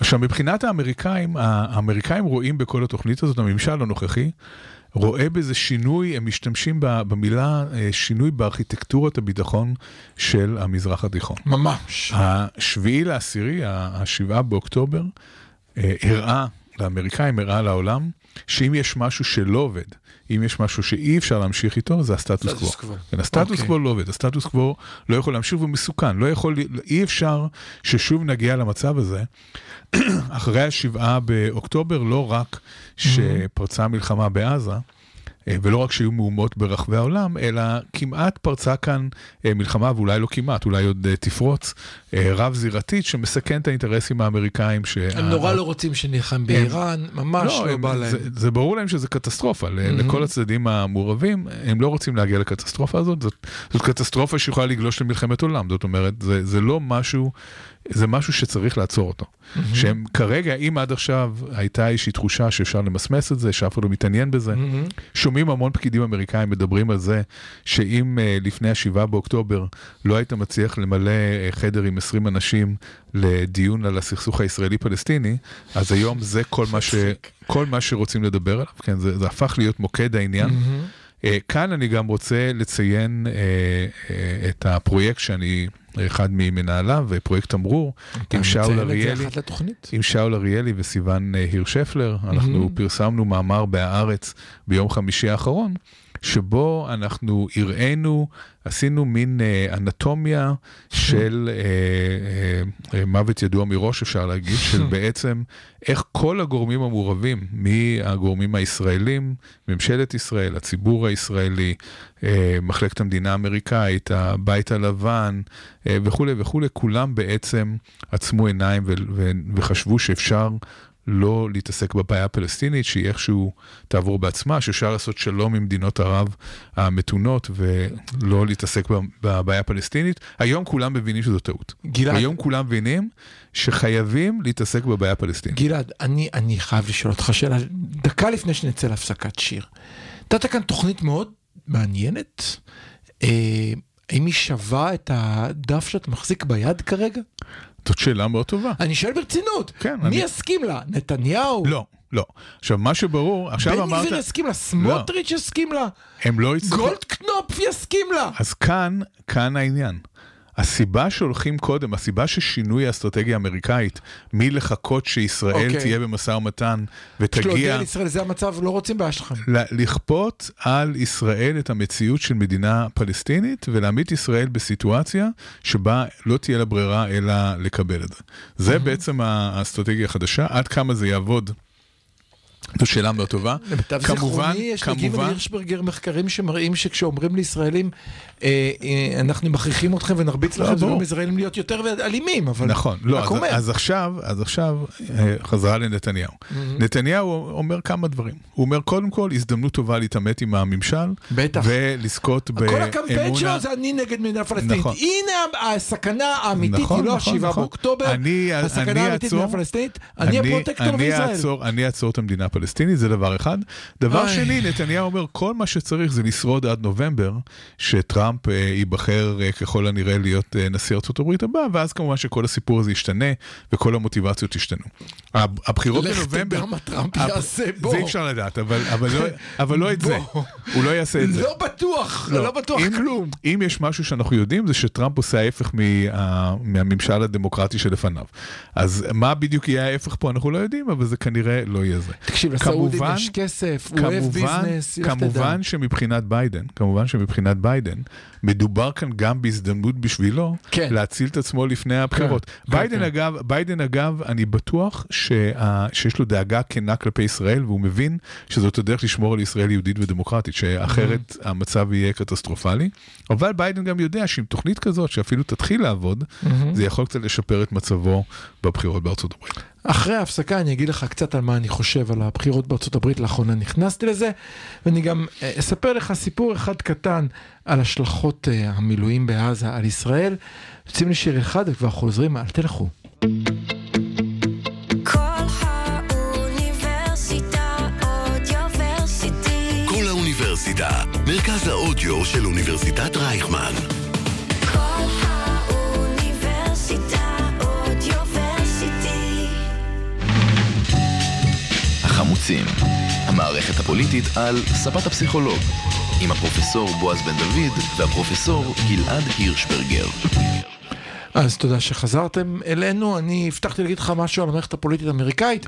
עכשיו, מבחינת האמריקאים, האמריקאים רואים בכל התוכנית הזאת, הממשל הנוכחי, רואה בזה שינוי, הם משתמשים במילה אה, שינוי בארכיטקטורת הביטחון של המזרח התיכון. ממש. השביעי לעשירי, השבעה באוקטובר, אה, הראה לאמריקאים, הראה לעולם, שאם יש משהו שלא עובד, אם יש משהו שאי אפשר להמשיך איתו, זה הסטטוס סטטוס קוו. קוו. כן, הסטטוס אוקיי. קוו לא עובד, הסטטוס קוו לא יכול להמשיך והוא מסוכן, לא יכול, אי אפשר ששוב נגיע למצב הזה. <clears throat> אחרי השבעה באוקטובר, לא רק שפרצה המלחמה בעזה, אה, ולא רק שהיו מהומות ברחבי העולם, אלא כמעט פרצה כאן אה, מלחמה, ואולי לא כמעט, אולי עוד אה, תפרוץ, אה, רב-זירתית, שמסכן את האינטרסים האמריקאים. שה- הם נורא לא רוצים שנלחם באיראן, ממש לא הם- בא להם. זה, זה ברור להם שזה קטסטרופה, ל- לכל הצדדים המעורבים, הם לא רוצים להגיע לקטסטרופה הזאת, זאת, זאת קטסטרופה שיכולה לגלוש למלחמת עולם, זאת אומרת, זה, זה לא משהו, זה משהו שצריך לעצור אותו. שהם כרגע, אם עד עכשיו הייתה איזושהי תחושה שאפשר למסמס את זה, שאף אחד לא מתעניין בזה, שומעים המון פקידים אמריקאים מדברים על זה, שאם uh, לפני השבעה באוקטובר לא היית מצליח למלא uh, חדר עם 20 אנשים לדיון על הסכסוך הישראלי-פלסטיני, אז היום זה כל מה, ש, כל מה שרוצים לדבר עליו, כן, זה, זה הפך להיות מוקד העניין. Uh, כאן אני גם רוצה לציין uh, uh, את הפרויקט שאני אחד ממנהליו, פרויקט תמרור, אתה עם שאול אריאלי. עם שאול אריאלי וסיון אה, הירשפלר, אנחנו פרסמנו מאמר בהארץ ביום חמישי האחרון, שבו אנחנו הראינו, עשינו מין אה, אנטומיה של אה, אה, אה, מוות ידוע מראש, אפשר להגיד, של <laughs> בעצם איך כל הגורמים המעורבים, מהגורמים הישראלים, ממשלת ישראל, הציבור הישראלי, אה, מחלקת המדינה האמריקאית, הבית הלבן אה, וכולי וכולי, כולם בעצם עצמו עיניים ו- ו- וחשבו שאפשר לא להתעסק בבעיה הפלסטינית, שהיא איכשהו תעבור בעצמה, שאפשר לעשות שלום עם מדינות ערב המתונות ולא להתעסק בבעיה הפלסטינית. היום כולם מבינים שזו טעות. גלעד. היום כולם מבינים שחייבים להתעסק בבעיה הפלסטינית. גלעד, אני, אני חייב לשאול אותך שאלה, דקה לפני שנצא להפסקת שיר. נתת כאן תוכנית מאוד מעניינת. אה, האם היא שווה את הדף שאת מחזיק ביד כרגע? זאת שאלה מאוד טובה. אני שואל ברצינות, כן, מי אני- יסכים לה? נתניהו? לא, לא. עכשיו, מה שברור, עכשיו בן אמרת, גביר יסכים לה? סמוטריץ' יסכים לה? הם לא יצטרכו... גולדקנופ יסכים לה? אז כאן, כאן העניין. הסיבה שהולכים קודם, הסיבה ששינוי האסטרטגיה האמריקאית מלחכות שישראל אוקיי. תהיה במשא ומתן יש לו ותגיע הודיע לישראל, זה המצב, לא רוצים בעיה שלכם. לכפות על ישראל את המציאות של מדינה פלסטינית ולהעמיד ישראל בסיטואציה שבה לא תהיה לה ברירה אלא לקבל את זה. זה בעצם האסטרטגיה החדשה, עד כמה זה יעבוד. זו שאלה מאוד טובה. למיטב זיכרוני, יש לגימל הירשברגר מחקרים שמראים שכשאומרים לישראלים, אה, אה, אנחנו מכריחים אתכם ונרביץ לא, לכם, זה. גורם לישראלים להיות יותר אלימים, אבל... נכון, לא, אז. אז עכשיו, אז עכשיו אה, חזרה לנתניהו. נתניהו אומר כמה דברים. הוא אומר, קודם כל, הזדמנות טובה להתעמת עם הממשל, בטח. ולזכות באמונה. כל הקמפיין שלו זה אני נגד מדינה פלסטינית. נכון. הנה הסכנה האמיתית נכון, היא לא נכון, השבעה נכון. באוקטובר, אני- הסכנה האמיתית מדינה פלסטינית, אני הפרוטקטור בישראל. אני אעצור את המדינה הפלסטינית, זה דבר אחד. דבר אוי. שני, נתניהו אומר, כל מה שצריך זה לשרוד עד נובמבר, שטראמפ אה, ייבחר אה, ככל הנראה להיות אה, נשיא ארצות הברית הבא, ואז כמובן שכל הסיפור הזה ישתנה, וכל המוטיבציות ישתנו. הב- הבחירות לך בנובמבר... תדע מה טראמפ הב- יעשה, בוא. זה אי אפשר לדעת, אבל, אבל, לא, <laughs> אבל לא את זה. הוא לא יעשה את זה. לא בטוח, לא בטוח אם, כלום. אם יש משהו שאנחנו יודעים זה שטראמפ עושה ההפך מה, מהממשל הדמוקרטי שלפניו. אז מה בדיוק יהיה ההפך פה אנחנו לא יודעים, אבל זה כנראה לא יהיה זה. תקשיב, לסעודים כמובן- יש כסף, הוא אוהב ביזנס, תדע. כמובן שמבחינת ביידן, כמובן שמבחינת ביידן, מדובר כאן גם בהזדמנות בשבילו כן. להציל את עצמו לפני הבחירות. כן, ביידן כן. אגב, ביידן אגב, אני בטוח שה, שיש לו דאגה כנה כלפי ישראל, והוא מבין שזאת הדרך לשמור על ישראל יהודית ודמוקרטית, שאחרת Mm-hmm. המצב יהיה קטסטרופלי. אבל ביידן גם יודע שעם תוכנית כזאת, שאפילו תתחיל לעבוד, Mm-hmm. זה יכול קצת לשפר את מצבו בבחירות בארצות הברית. אחרי ההפסקה אני אגיד לך קצת על מה אני חושב על הבחירות בארצות הברית, לאחרונה נכנסתי לזה, ואני גם אה, אספר לך סיפור אחד קטן על השלכות אה, המילואים בעזה על ישראל. יוצאים לשיר אחד וכבר חוזרים, אל תלכו. האוניברסיטה, מרכז האודיו של אוניברסיטת רייכמן. כל האוניברסיטה אודיוורסיטי. החמוצים, המערכת הפוליטית על ספת הפסיכולוג, עם הפרופסור בועז בן דוד והפרופסור גלעד הירשברגר. אז תודה שחזרתם אלינו, אני הבטחתי להגיד לך משהו על המערכת הפוליטית האמריקאית.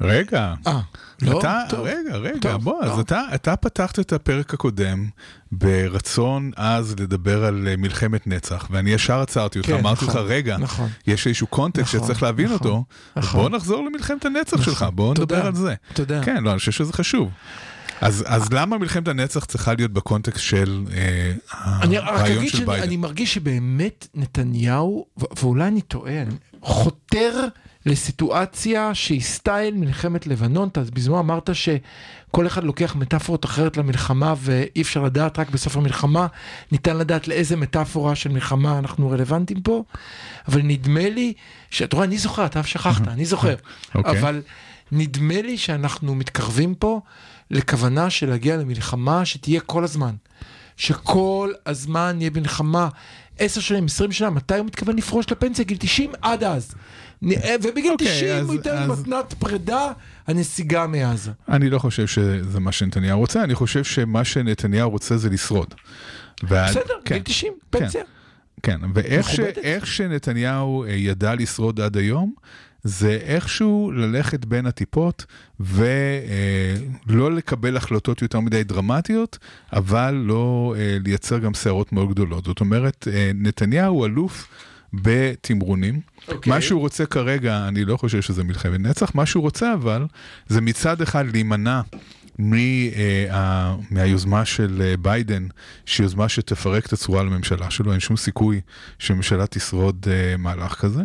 רגע, אה, לא? אתה, טוב. רגע, רגע, טוב, בוא, אז לא. אתה, אתה פתחת את הפרק הקודם ברצון עז לדבר על אה, מלחמת נצח, ואני ישר עצרתי אותך, כן, אמרתי לך, נכון, רגע, נכון. יש איזשהו קונטקסט נכון, שצריך להבין נכון, אותו, אז נכון. בוא נחזור למלחמת הנצח נכון, שלך, בוא תודה, נדבר על זה. תודה. כן, לא, אני חושב שזה חשוב. אז, אז למה מלחמת הנצח צריכה להיות בקונטקסט של אה, אני הרעיון של ביידן? שאני מרגיש שבאמת נתניהו, ואולי אני אני חותר לסיטואציה שהיא סטייל מלחמת לבנון. אתה בזמנו אמרת שכל אחד לוקח מטאפורות אחרת למלחמה ואי אפשר לדעת רק בסוף המלחמה, ניתן לדעת לאיזה מטאפורה של מלחמה אנחנו רלוונטיים פה, אבל נדמה לי, שאתה רואה, אני זוכר, אתה שכחת, אני זוכר, אוקיי. אבל נדמה לי שאנחנו מתקרבים פה לכוונה של להגיע למלחמה שתהיה כל הזמן. שכל הזמן יהיה מלחמה. עשר שנים, עשרים שנה, מתי הוא מתכוון לפרוש לפנסיה? גיל 90 עד אז. נ- ובגיל אוקיי, 90 אז- הוא ייתן אז- מתנת פרידה, הנסיגה מעזה. אני לא חושב שזה מה שנתניהו רוצה, אני חושב שמה שנתניהו רוצה זה לשרוד. וה- בסדר, כן, גיל 90, כן. פנסיה. כן, ואיך ש, שנתניהו אה, ידע לשרוד עד היום, זה איכשהו ללכת בין הטיפות ולא לקבל החלטות יותר מדי דרמטיות, אבל לא אה, לייצר גם סערות מאוד גדולות. זאת אומרת, אה, נתניהו אלוף בתמרונים. אוקיי. מה שהוא רוצה כרגע, אני לא חושב שזה מלחמת נצח, מה שהוא רוצה אבל, זה מצד אחד להימנע מה, אה, מהיוזמה של אה, ביידן, שהיא יוזמה שתפרק את הצורה לממשלה שלו, אין שום סיכוי שממשלה תשרוד אה, מהלך כזה.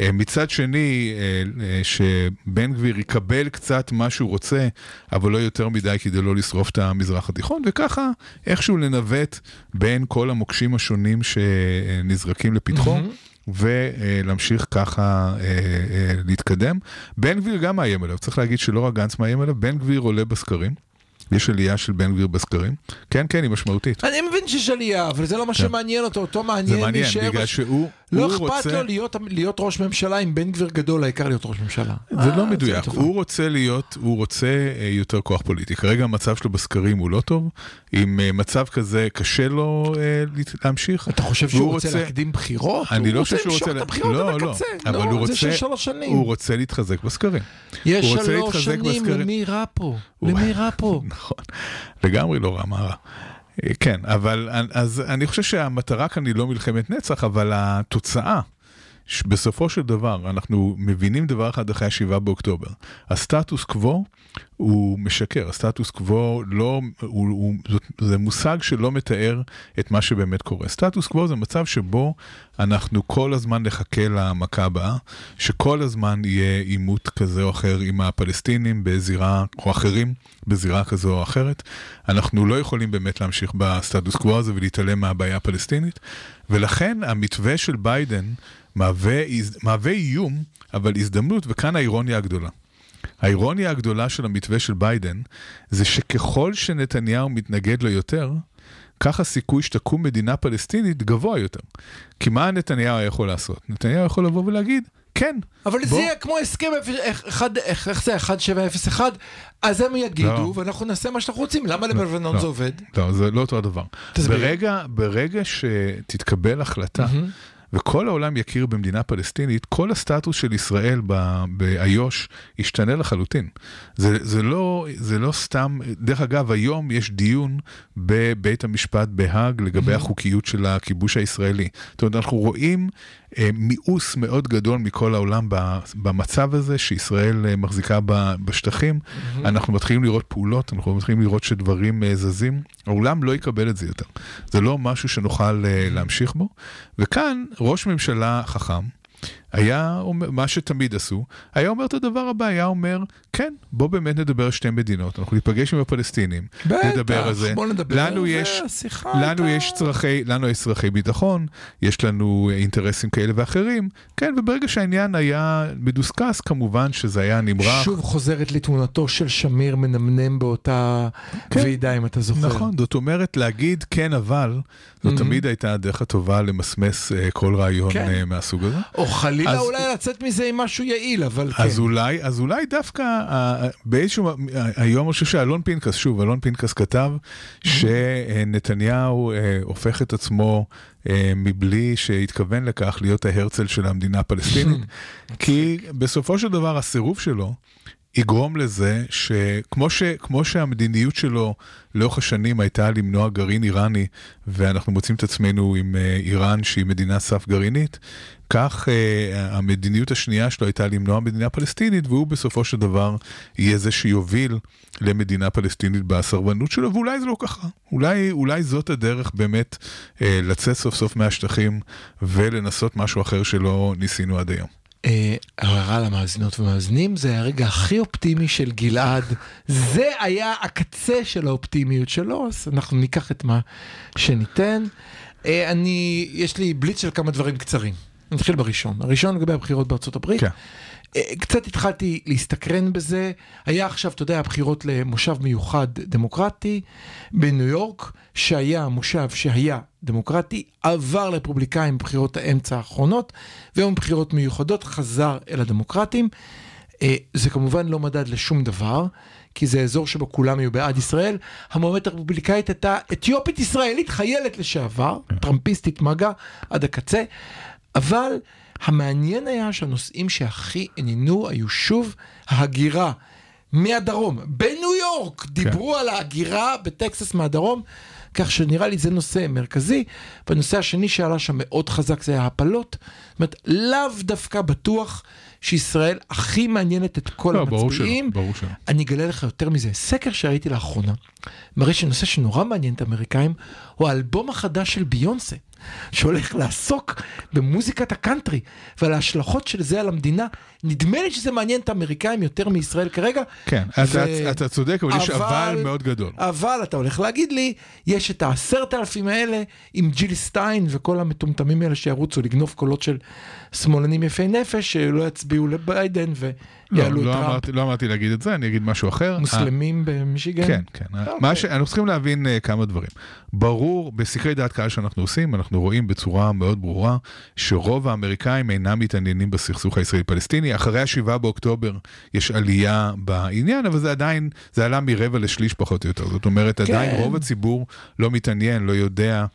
אה, מצד שני, אה, אה, שבן גביר יקבל קצת מה שהוא רוצה, אבל לא יותר מדי כדי לא לשרוף את המזרח התיכון, וככה איכשהו לנווט בין כל המוקשים השונים שנזרקים לפתחו. ולהמשיך ככה אה, אה, להתקדם. בן גביר גם מאיים עליו, צריך להגיד שלא רק גנץ מאיים עליו, בן גביר עולה בסקרים. יש עלייה של בן גביר בסקרים. כן, כן, היא משמעותית. אני מבין שיש עלייה, אבל זה לא מה שמעניין אותו, אותו זה מעניין מעניין, להישאר בגלל בש- שהוא לא הוא אכפת רוצה... לו להיות, להיות ראש ממשלה עם בן גביר גדול, העיקר להיות ראש ממשלה. זה אה, לא מדויק, טוב. הוא רוצה להיות, הוא רוצה אה, יותר כוח פוליטי. כרגע המצב שלו בסקרים הוא לא טוב, עם אה, מצב כזה קשה לו אה, להמשיך. אתה חושב שהוא רוצה להקדים בחירות? אני הוא לא חושב שהוא למשוך רוצה... את הבחירות לא, עד לא, הקצה. אבל לא, הוא זה רוצה... של שלוש שנים. הוא רוצה להתחזק בסקרים. יש הוא רוצה שלוש שנים, בסקרים. למי רע פה? הוא- למי רע פה? <laughs> נכון, לגמרי לא רע, מה רע. כן, אבל אז אני חושב שהמטרה כאן היא לא מלחמת נצח, אבל התוצאה, בסופו של דבר, אנחנו מבינים דבר אחד אחרי השבעה באוקטובר. הסטטוס קוו הוא משקר, הסטטוס קוו לא, הוא, הוא, זאת, זה מושג שלא מתאר את מה שבאמת קורה. סטטוס קוו זה מצב שבו אנחנו כל הזמן נחכה למכה הבאה, שכל הזמן יהיה עימות כזה או אחר עם הפלסטינים בזירה, או אחרים בזירה כזו או אחרת. אנחנו לא יכולים באמת להמשיך בסטטוס קוו הזה ולהתעלם מהבעיה הפלסטינית, ולכן המתווה של ביידן מהווה, מהווה איום, אבל הזדמנות, וכאן האירוניה הגדולה. האירוניה הגדולה של המתווה של ביידן זה שככל שנתניהו מתנגד לו יותר, כך הסיכוי שתקום מדינה פלסטינית גבוה יותר. כי מה נתניהו יכול לעשות? נתניהו יכול לבוא ולהגיד, כן. אבל בוא. זה יהיה כמו הסכם, איך- אחד- איך איך זה, 1701, אז הם לא. יגידו, ואנחנו נעשה מה שאנחנו רוצים. למה לבנון לא. זה עובד? לא, זה לא אותו הדבר. תסביר. ברגע, ברגע שתתקבל החלטה, מהמם. וכל העולם יכיר במדינה פלסטינית, כל הסטטוס של ישראל באיו"ש ישתנה לחלוטין. זה, זה, לא, זה לא סתם, דרך אגב, היום יש דיון בבית המשפט בהאג לגבי החוקיות של הכיבוש הישראלי. זאת אומרת, אנחנו רואים מיאוס מאוד גדול מכל העולם במצב הזה שישראל אה, מחזיקה בשטחים. אנחנו מתחילים לראות פעולות, אנחנו מתחילים לראות שדברים אה, זזים. העולם לא יקבל את זה יותר. זה לא משהו שנוכל אה, להמשיך בו. וכאן ראש ממשלה חכם. היה אומר, מה שתמיד עשו, היה אומר את הדבר הבא, היה אומר, כן, בוא באמת נדבר על שתי מדינות, אנחנו ניפגש עם הפלסטינים, נדבר על זה. בוא נדבר, לנו יש, והשיחה לנו הייתה- יש צרכי, לנו יש צרכי ביטחון, יש לנו אינטרסים כאלה ואחרים, כן, וברגע שהעניין היה מדוסקס, כמובן שזה היה נמרח. שוב חוזרת לי תמונתו של שמיר מנמנם באותה כן. ועידה, אם אתה זוכר. נכון, זאת אומרת, להגיד כן אבל, זו Mhm. תמיד הייתה הדרך הטובה למסמס אה, כל רעיון כן. אה, מהסוג הזה. או חלילה חלילה אז- אולי לצאת מזה עם משהו יעיל, אבל כן. אז אולי, אז אולי דווקא אה, באיזשהו, אה, היום אני חושב שאלון פנקס, שוב, אלון פנקס כתב שנתניהו אה, הופך את עצמו אה, מבלי שהתכוון לכך להיות ההרצל של המדינה הפלסטינית, <laughs> כי בסופו של דבר הסירוב שלו יגרום לזה שכמו ש, כמו שהמדיניות שלו לאורך השנים הייתה למנוע גרעין איראני, ואנחנו מוצאים את עצמנו עם אה, איראן שהיא מדינה סף גרעינית, כך אה, המדיניות השנייה שלו הייתה למנוע מדינה פלסטינית, והוא בסופו של דבר יהיה זה שיוביל למדינה פלסטינית בסרבנות שלו, ואולי זה לא ככה. אולי, אולי זאת הדרך באמת אה, לצאת סוף סוף מהשטחים ולנסות משהו אחר שלא ניסינו עד היום. אה, הערה למאזינות ומאזינים, זה הרגע הכי אופטימי של גלעד. זה היה הקצה של האופטימיות שלו, אז אנחנו ניקח את מה שניתן. אה, אני, יש לי בליץ של כמה דברים קצרים. נתחיל בראשון. הראשון לגבי הבחירות בארצות הברית. כן. אה, קצת התחלתי להסתקרן בזה. היה עכשיו, אתה יודע, הבחירות למושב מיוחד דמוקרטי בניו יורק, שהיה מושב שהיה דמוקרטי, עבר לרפובליקאים בבחירות האמצע האחרונות, והיום בחירות מיוחדות חזר אל הדמוקרטים. אה, זה כמובן לא מדד לשום דבר, כי זה אזור שבו כולם היו בעד ישראל. המועמדת הרפובליקאית הייתה אתיופית ישראלית, חיילת לשעבר, טראמפיסטית מגה עד הקצה, אבל המעניין היה שהנושאים שהכי עניינו היו שוב ההגירה מהדרום. בניו יורק דיברו על ההגירה בטקסס מהדרום, כך שנראה לי זה נושא מרכזי. והנושא השני שעלה שם מאוד חזק זה היה הפלות. זאת אומרת, לאו דווקא בטוח שישראל הכי מעניינת את כל לא, ברור המצביעים. שלא, ברור שלא. אני אגלה לך יותר מזה, סקר שראיתי לאחרונה, מראה שנושא שנורא מעניין את האמריקאים, הוא האלבום החדש של ביונסה, שהולך לעסוק במוזיקת הקאנטרי ועל ההשלכות של זה על המדינה. נדמה לי שזה מעניין את האמריקאים יותר מישראל כרגע. כן, ו- אתה, אתה צודק, אבל יש אבל מאוד גדול. אבל אתה הולך להגיד לי, יש את העשרת אלפים האלה עם ג'יל סטיין וכל המטומטמים האלה שירוצו לגנוב קולות של שמאלנים יפי נפש, שלא יצביעו לביידן לא, ויעלו לא, טראמפ. אמרתי, לא אמרתי להגיד את זה, אני אגיד משהו אחר. מוסלמים במישיגן? כן, כן. אוקיי. מה ש... אנחנו צריכים להבין uh, כמה דברים. ברור, בסקרי דעת קהל שאנחנו עושים, אנחנו רואים בצורה מאוד ברורה שרוב האמריקאים אינם מתעניינים בסכסוך הישראלי-פלסטיני. אחרי ה-7 באוקטובר יש עלייה בעניין, אבל זה עדיין, זה עלה מרבע לשליש פחות או יותר. זאת אומרת, כן. עדיין רוב הציבור לא מתעניין, לא יודע.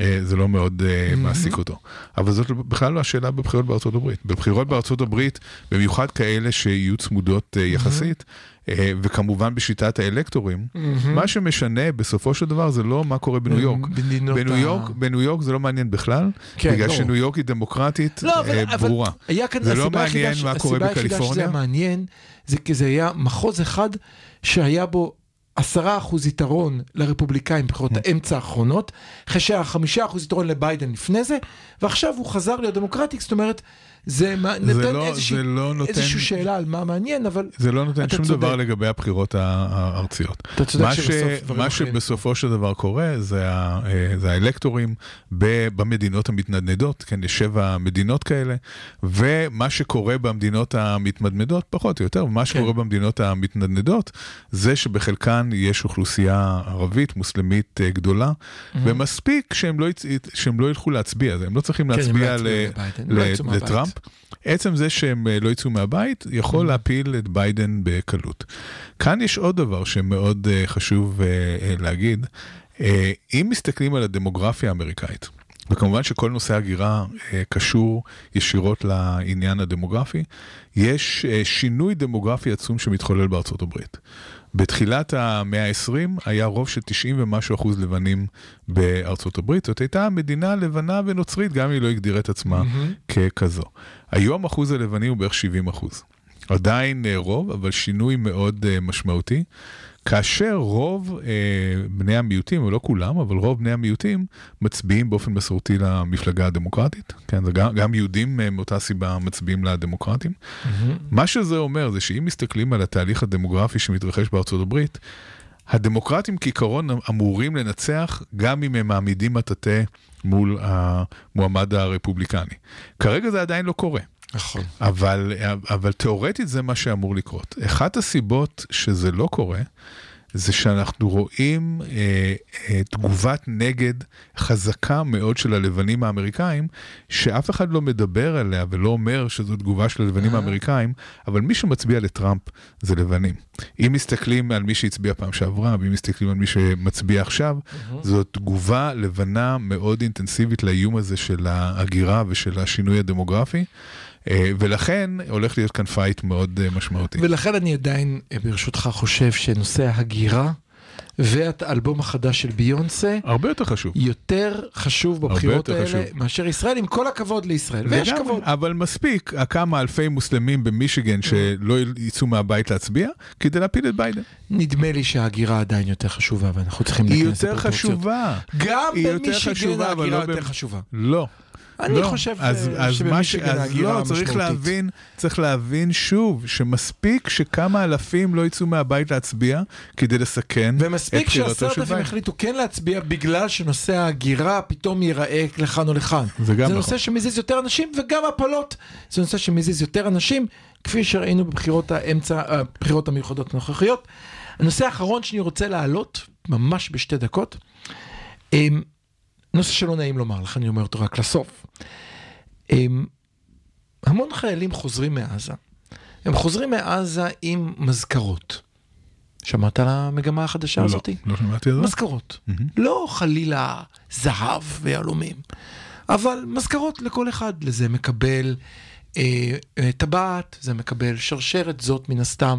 אה, זה לא מאוד אה, מעסיק אותו. אבל זאת בכלל לא השאלה בבחירות בארצות הברית. בבחירות בארצות הברית, במיוחד כאלה שיהיו צמודות אה, יחסית, אה, וכמובן בשיטת האלקטורים, מה שמשנה בסופו של דבר זה לא מה קורה בניו יורק. בניו יורק, בניו יורק זה לא מעניין בכלל, כן, בגלל ברור. שניו יורק היא דמוקרטית לא, אה, ברורה. זה לא מעניין מה קורה הסיבה היחידה שזה בקליפורניה. היה מעניין, זה כי זה היה מחוז אחד שהיה בו עשרה אחוז יתרון לרפובליקאים בבחירות Mm. האמצע האחרונות, אחרי שהיה חמישה אחוז יתרון לביידן לפני זה, ועכשיו הוא חזר להיות דמוקרטי, זאת אומרת, זה מה- זה נותן לא- איזושהי זה לא נותן- איזושהי שאלה על מה מעניין, אבל זה לא נותן שום צודק. דבר לגבי הבחירות הארציות. אתה צודק מה, שבסוף מה אחרים. שבסופו של דבר קורה זה, ה... אה, זה האלקטורים ב... במדינות המתנדנדות, כן, יש שבע מדינות כאלה, ומה שקורה במדינות המתמדמדות, פחות או יותר, ומה שקורה במדינות המתנדנדות, זה שבחלקן יש אוכלוסייה ערבית, מוסלמית אה, גדולה, ומספיק שהם לא, יצ... שהם לא ילכו להצביע, הם לא צריכים כן, לא להצביע ל... לא. לטראמפ. עצם זה שהם אה, לא יצאו מהבית, יכול להפיל את ביידן בקלות. כאן יש עוד דבר שמאוד אה, חשוב אה, להגיד. אם מסתכלים על הדמוגרפיה האמריקאית, וכמובן שכל נושא הגירה קשור ישירות לעניין הדמוגרפי, יש שינוי דמוגרפי עצום שמתחולל בארצות הברית. בתחילת המאה ה-20 היה רוב של 90 ומשהו אחוז לבנים בארצות הברית. זאת הייתה מדינה לבנה ונוצרית, גם אם היא לא הגדירה את עצמה ככזו. היום אחוז הלבנים הוא בערך 70 אחוז. עדיין אה, רוב, אבל שינוי מאוד אה, משמעותי. כאשר רוב אה, בני המיעוטים, או לא כולם, אבל רוב בני המיעוטים מצביעים באופן מסורתי למפלגה הדמוקרטית. כן, זה גם, גם יהודים אה, מאותה סיבה מצביעים לדמוקרטים. מה שזה אומר זה שאם מסתכלים על התהליך הדמוגרפי שמתרחש בארצות הברית, הדמוקרטים כעיקרון אמורים לנצח גם אם הם מעמידים מטאטא מול המועמד הרפובליקני. כרגע זה עדיין לא קורה. נכון. אבל, אבל תאורטית זה מה שאמור לקרות. אחת הסיבות שזה לא קורה, זה שאנחנו רואים אה, אה, תגובת נגד חזקה מאוד של הלבנים האמריקאים, שאף אחד לא מדבר עליה ולא אומר שזו תגובה של הלבנים האמריקאים, אבל מי שמצביע לטראמפ זה לבנים. אם מסתכלים על מי שהצביע פעם שעברה, ואם מסתכלים על מי שמצביע עכשיו, זו תגובה לבנה מאוד אינטנסיבית לאיום הזה של ההגירה ושל השינוי הדמוגרפי. אה, ולכן הולך להיות כאן fight מאוד אה, משמעותי. ולכן אני עדיין, אה, ברשותך, חושב שנושא ההגירה והאלבום החדש של ביונסה הרבה יותר חשוב. יותר חשוב בבחירות יותר האלה חשוב. מאשר ישראל, עם כל הכבוד לישראל. ויש לגמרי, כבוד. אבל מספיק כמה אלפי מוסלמים במישיגן שלא יצאו מהבית להצביע כדי להפיל את ביידן. נדמה לי שההגירה עדיין יותר חשובה ואנחנו צריכים להיכנס לפרופורציות. גם היא יותר במישיגן חשובה, אבל ההגירה לא יותר חשובה. לא. אני לא. חושב אז, אה, אז מה ש... אז לא, צריך. להבין, צריך להבין שוב, שמספיק שכמה אלפים לא יצאו מהבית להצביע כדי לסכן את ומספיק בחירתו שעשרת של אלפים ביידן. החליטו כן להצביע בגלל שנושא ההגירה פתאום ייראה לכאן או לכאן. זה גם זה נכון. נושא שמזיז יותר אנשים וגם הפלות זה נושא שמזיז יותר אנשים כפי שראינו בבחירות האמצע, הבחירות המיוחדות הנוכחיות. הנושא האחרון שאני רוצה להעלות ממש בשתי דקות. נושא שלא נעים לומר לך אני אומר אותו רק לסוף. אמ, המון חיילים חוזרים מעזה. הם חוזרים מעזה עם מזכרות. שמעת על המגמה החדשה הזאתי? לא, לא שמעתי על זה. מזכרות. לא חלילה זהב ויהלומים, אבל מזכרות לכל אחד. לזה מקבל אה, אה, טבעת, זה מקבל שרשרת זאת מן הסתם,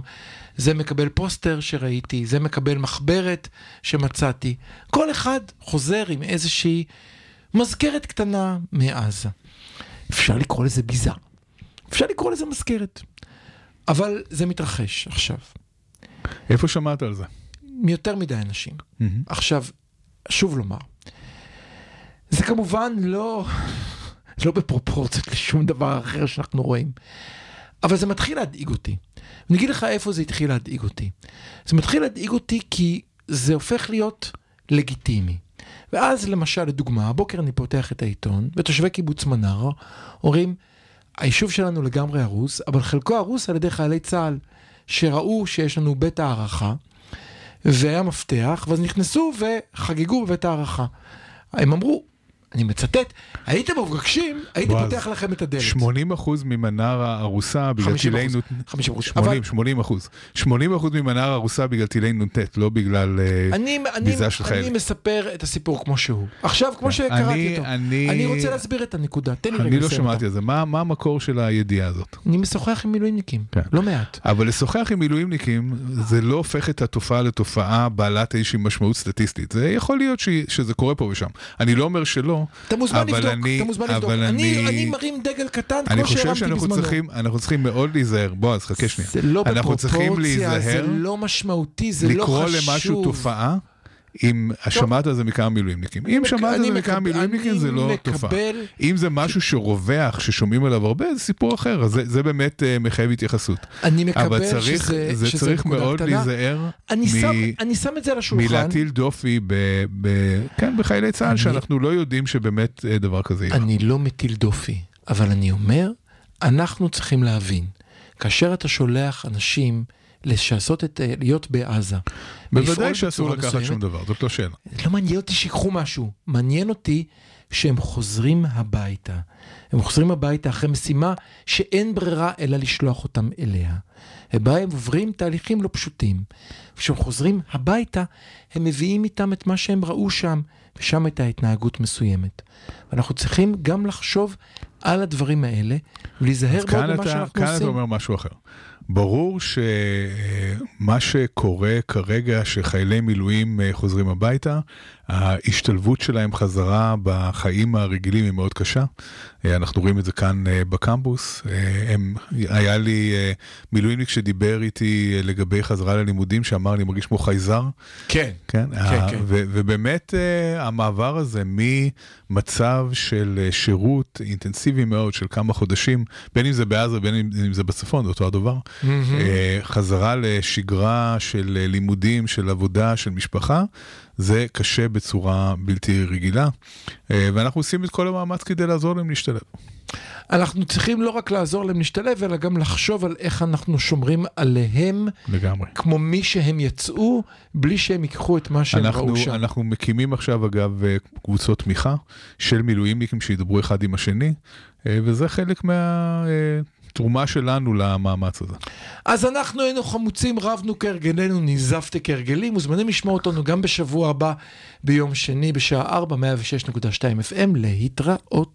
זה מקבל פוסטר שראיתי, זה מקבל מחברת שמצאתי. כל אחד חוזר עם איזושהי מזכרת קטנה מעזה. אפשר לקרוא לזה ביזה, אפשר לקרוא לזה מזכרת, אבל זה מתרחש עכשיו. איפה שמעת על זה? מיותר מדי אנשים. עכשיו, שוב לומר, זה כמובן לא, לא בפרופורציות לשום דבר אחר שאנחנו רואים, אבל זה מתחיל להדאיג אותי. אני אגיד לך איפה זה התחיל להדאיג אותי. זה מתחיל להדאיג אותי כי זה הופך להיות לגיטימי. ואז למשל, לדוגמה, הבוקר אני פותח את העיתון, ותושבי קיבוץ מנרה אומרים, היישוב שלנו לגמרי הרוס, אבל חלקו הרוס על ידי חיילי צה"ל, שראו שיש לנו בית הערכה, והיה מפתח, ואז נכנסו וחגגו בבית הערכה. הם אמרו, אני מצטט, הייתם מבקשים, הייתי פותח לכם את הדלת. 80 אחוז ממנרה הרוסה בגלל 50 טילי נ"ט. 50 אחוז. 80, 80 אחוז. 80 אחוז ממנרה הרוסה בגלל טילי נ"ט, לא בגלל... אה, אני, אני, ביזה של אני חיילים. מספר את הסיפור כמו שהוא. עכשיו, כמו שקראתי אני- אותו. אני- אני רוצה להסביר את הנקודה. תן לי רגע אני לא שמעתי. על זה. מה המקור של הידיעה הזאת? אני משוחח עם מילואימניקים, כן. לא מעט. אבל לשוחח עם מילואימניקים זה לא הופך את התופעה לתופעה בעלת איזושהי משמעות סטטיסטית. זה יכול להיות שזה קורה פה ושם. אני לא אומר שלא, אתה מוזמן לבדוק, אני- אתה מוזמן לבדוק. אני, אני- אני מרים דגל קטן אני כמו חושב שהרמתי שאנחנו בזמנו. צריכים, אנחנו צריכים מאוד להיזהר. בועז, חכה שנייה. זה לא אנחנו צריכים בפרופורציה, זה לא משמעותי, זה לא חשוב. לקרוא למשהו תופעה. אם שמעת על זה מכמה מילואימניקים. אם שמעת על זה מכמה מילואימניקים זה לא תופעה. אם זה משהו שרווח, ששומעים עליו הרבה, זה סיפור אחר, אז זה, באמת אה, מחייב התייחסות. אני מקבל אבל צריך, שזה, זה שזה צריך נקודה מאוד קטנה. להיזהר את זה על השולחן. מלהטיל דופי כן, בחיילי צה"ל, שאנחנו לא יודעים שבאמת אה, דבר כזה יהיה. אני לא מטיל דופי, אבל אני אומר, אנחנו צריכים להבין, כאשר אתה שולח אנשים לשעשות את, אה, להיות בעזה, בוודאי שאסור לקחת מסוימת, שום דבר, זאת לא שאלה. לא מעניין אותי שיקחו משהו, מעניין אותי שהם חוזרים הביתה. הם חוזרים הביתה אחרי משימה שאין ברירה אלא לשלוח אותם אליה. ובה הם עוברים תהליכים לא פשוטים. כשהם חוזרים הביתה, הם מביאים איתם את מה שהם ראו שם, ושם הייתה התנהגות מסוימת. ואנחנו צריכים גם לחשוב על הדברים האלה, ולהיזהר מאוד כאן במה אתה, שאנחנו כאן אתה עושים. אומר משהו אחר. ברור שמה שקורה כרגע, שחיילי מילואים אה, חוזרים הביתה, ההשתלבות שלהם חזרה בחיים הרגילים היא מאוד קשה. אה, אנחנו רואים את זה כאן אה, בקמפוס. אה, הם, היה לי מילואימניק שדיבר איתי לגבי חזרה ללימודים, שאמר אני מרגיש כמו חייזר. כן. כן, כן, ה- כן. ו- ובאמת המעבר הזה ממצב של שירות אינטנסיבי מאוד של כמה חודשים, בין אם זה בעזה בין אם זה בצפון, זה אותו הדבר, אה, חזרה לשגרה של לימודים, של עבודה, של משפחה, זה קשה בצורה בלתי רגילה, אה, ואנחנו עושים את כל המאמץ כדי לעזור להם להשתלב. אנחנו צריכים לא רק לעזור להם להשתלב, אלא גם לחשוב על איך אנחנו שומרים עליהם, לגמרי. כמו מי שהם יצאו, בלי שהם ייקחו את מה שהם אנחנו, ראו שם. אנחנו מקימים עכשיו אגב אה, קבוצות תמיכה של מילואימניקים שידברו אחד עם השני, אה, וזה חלק מהתרומה שלנו למאמץ הזה. אז אנחנו היינו חמוצים, רבנו כהרגלנו, נזפתי כהרגלי, מוזמנים לשמוע אותנו גם בשבוע הבא, ביום שני, בשעה 4, 106.2 FM, להתראות.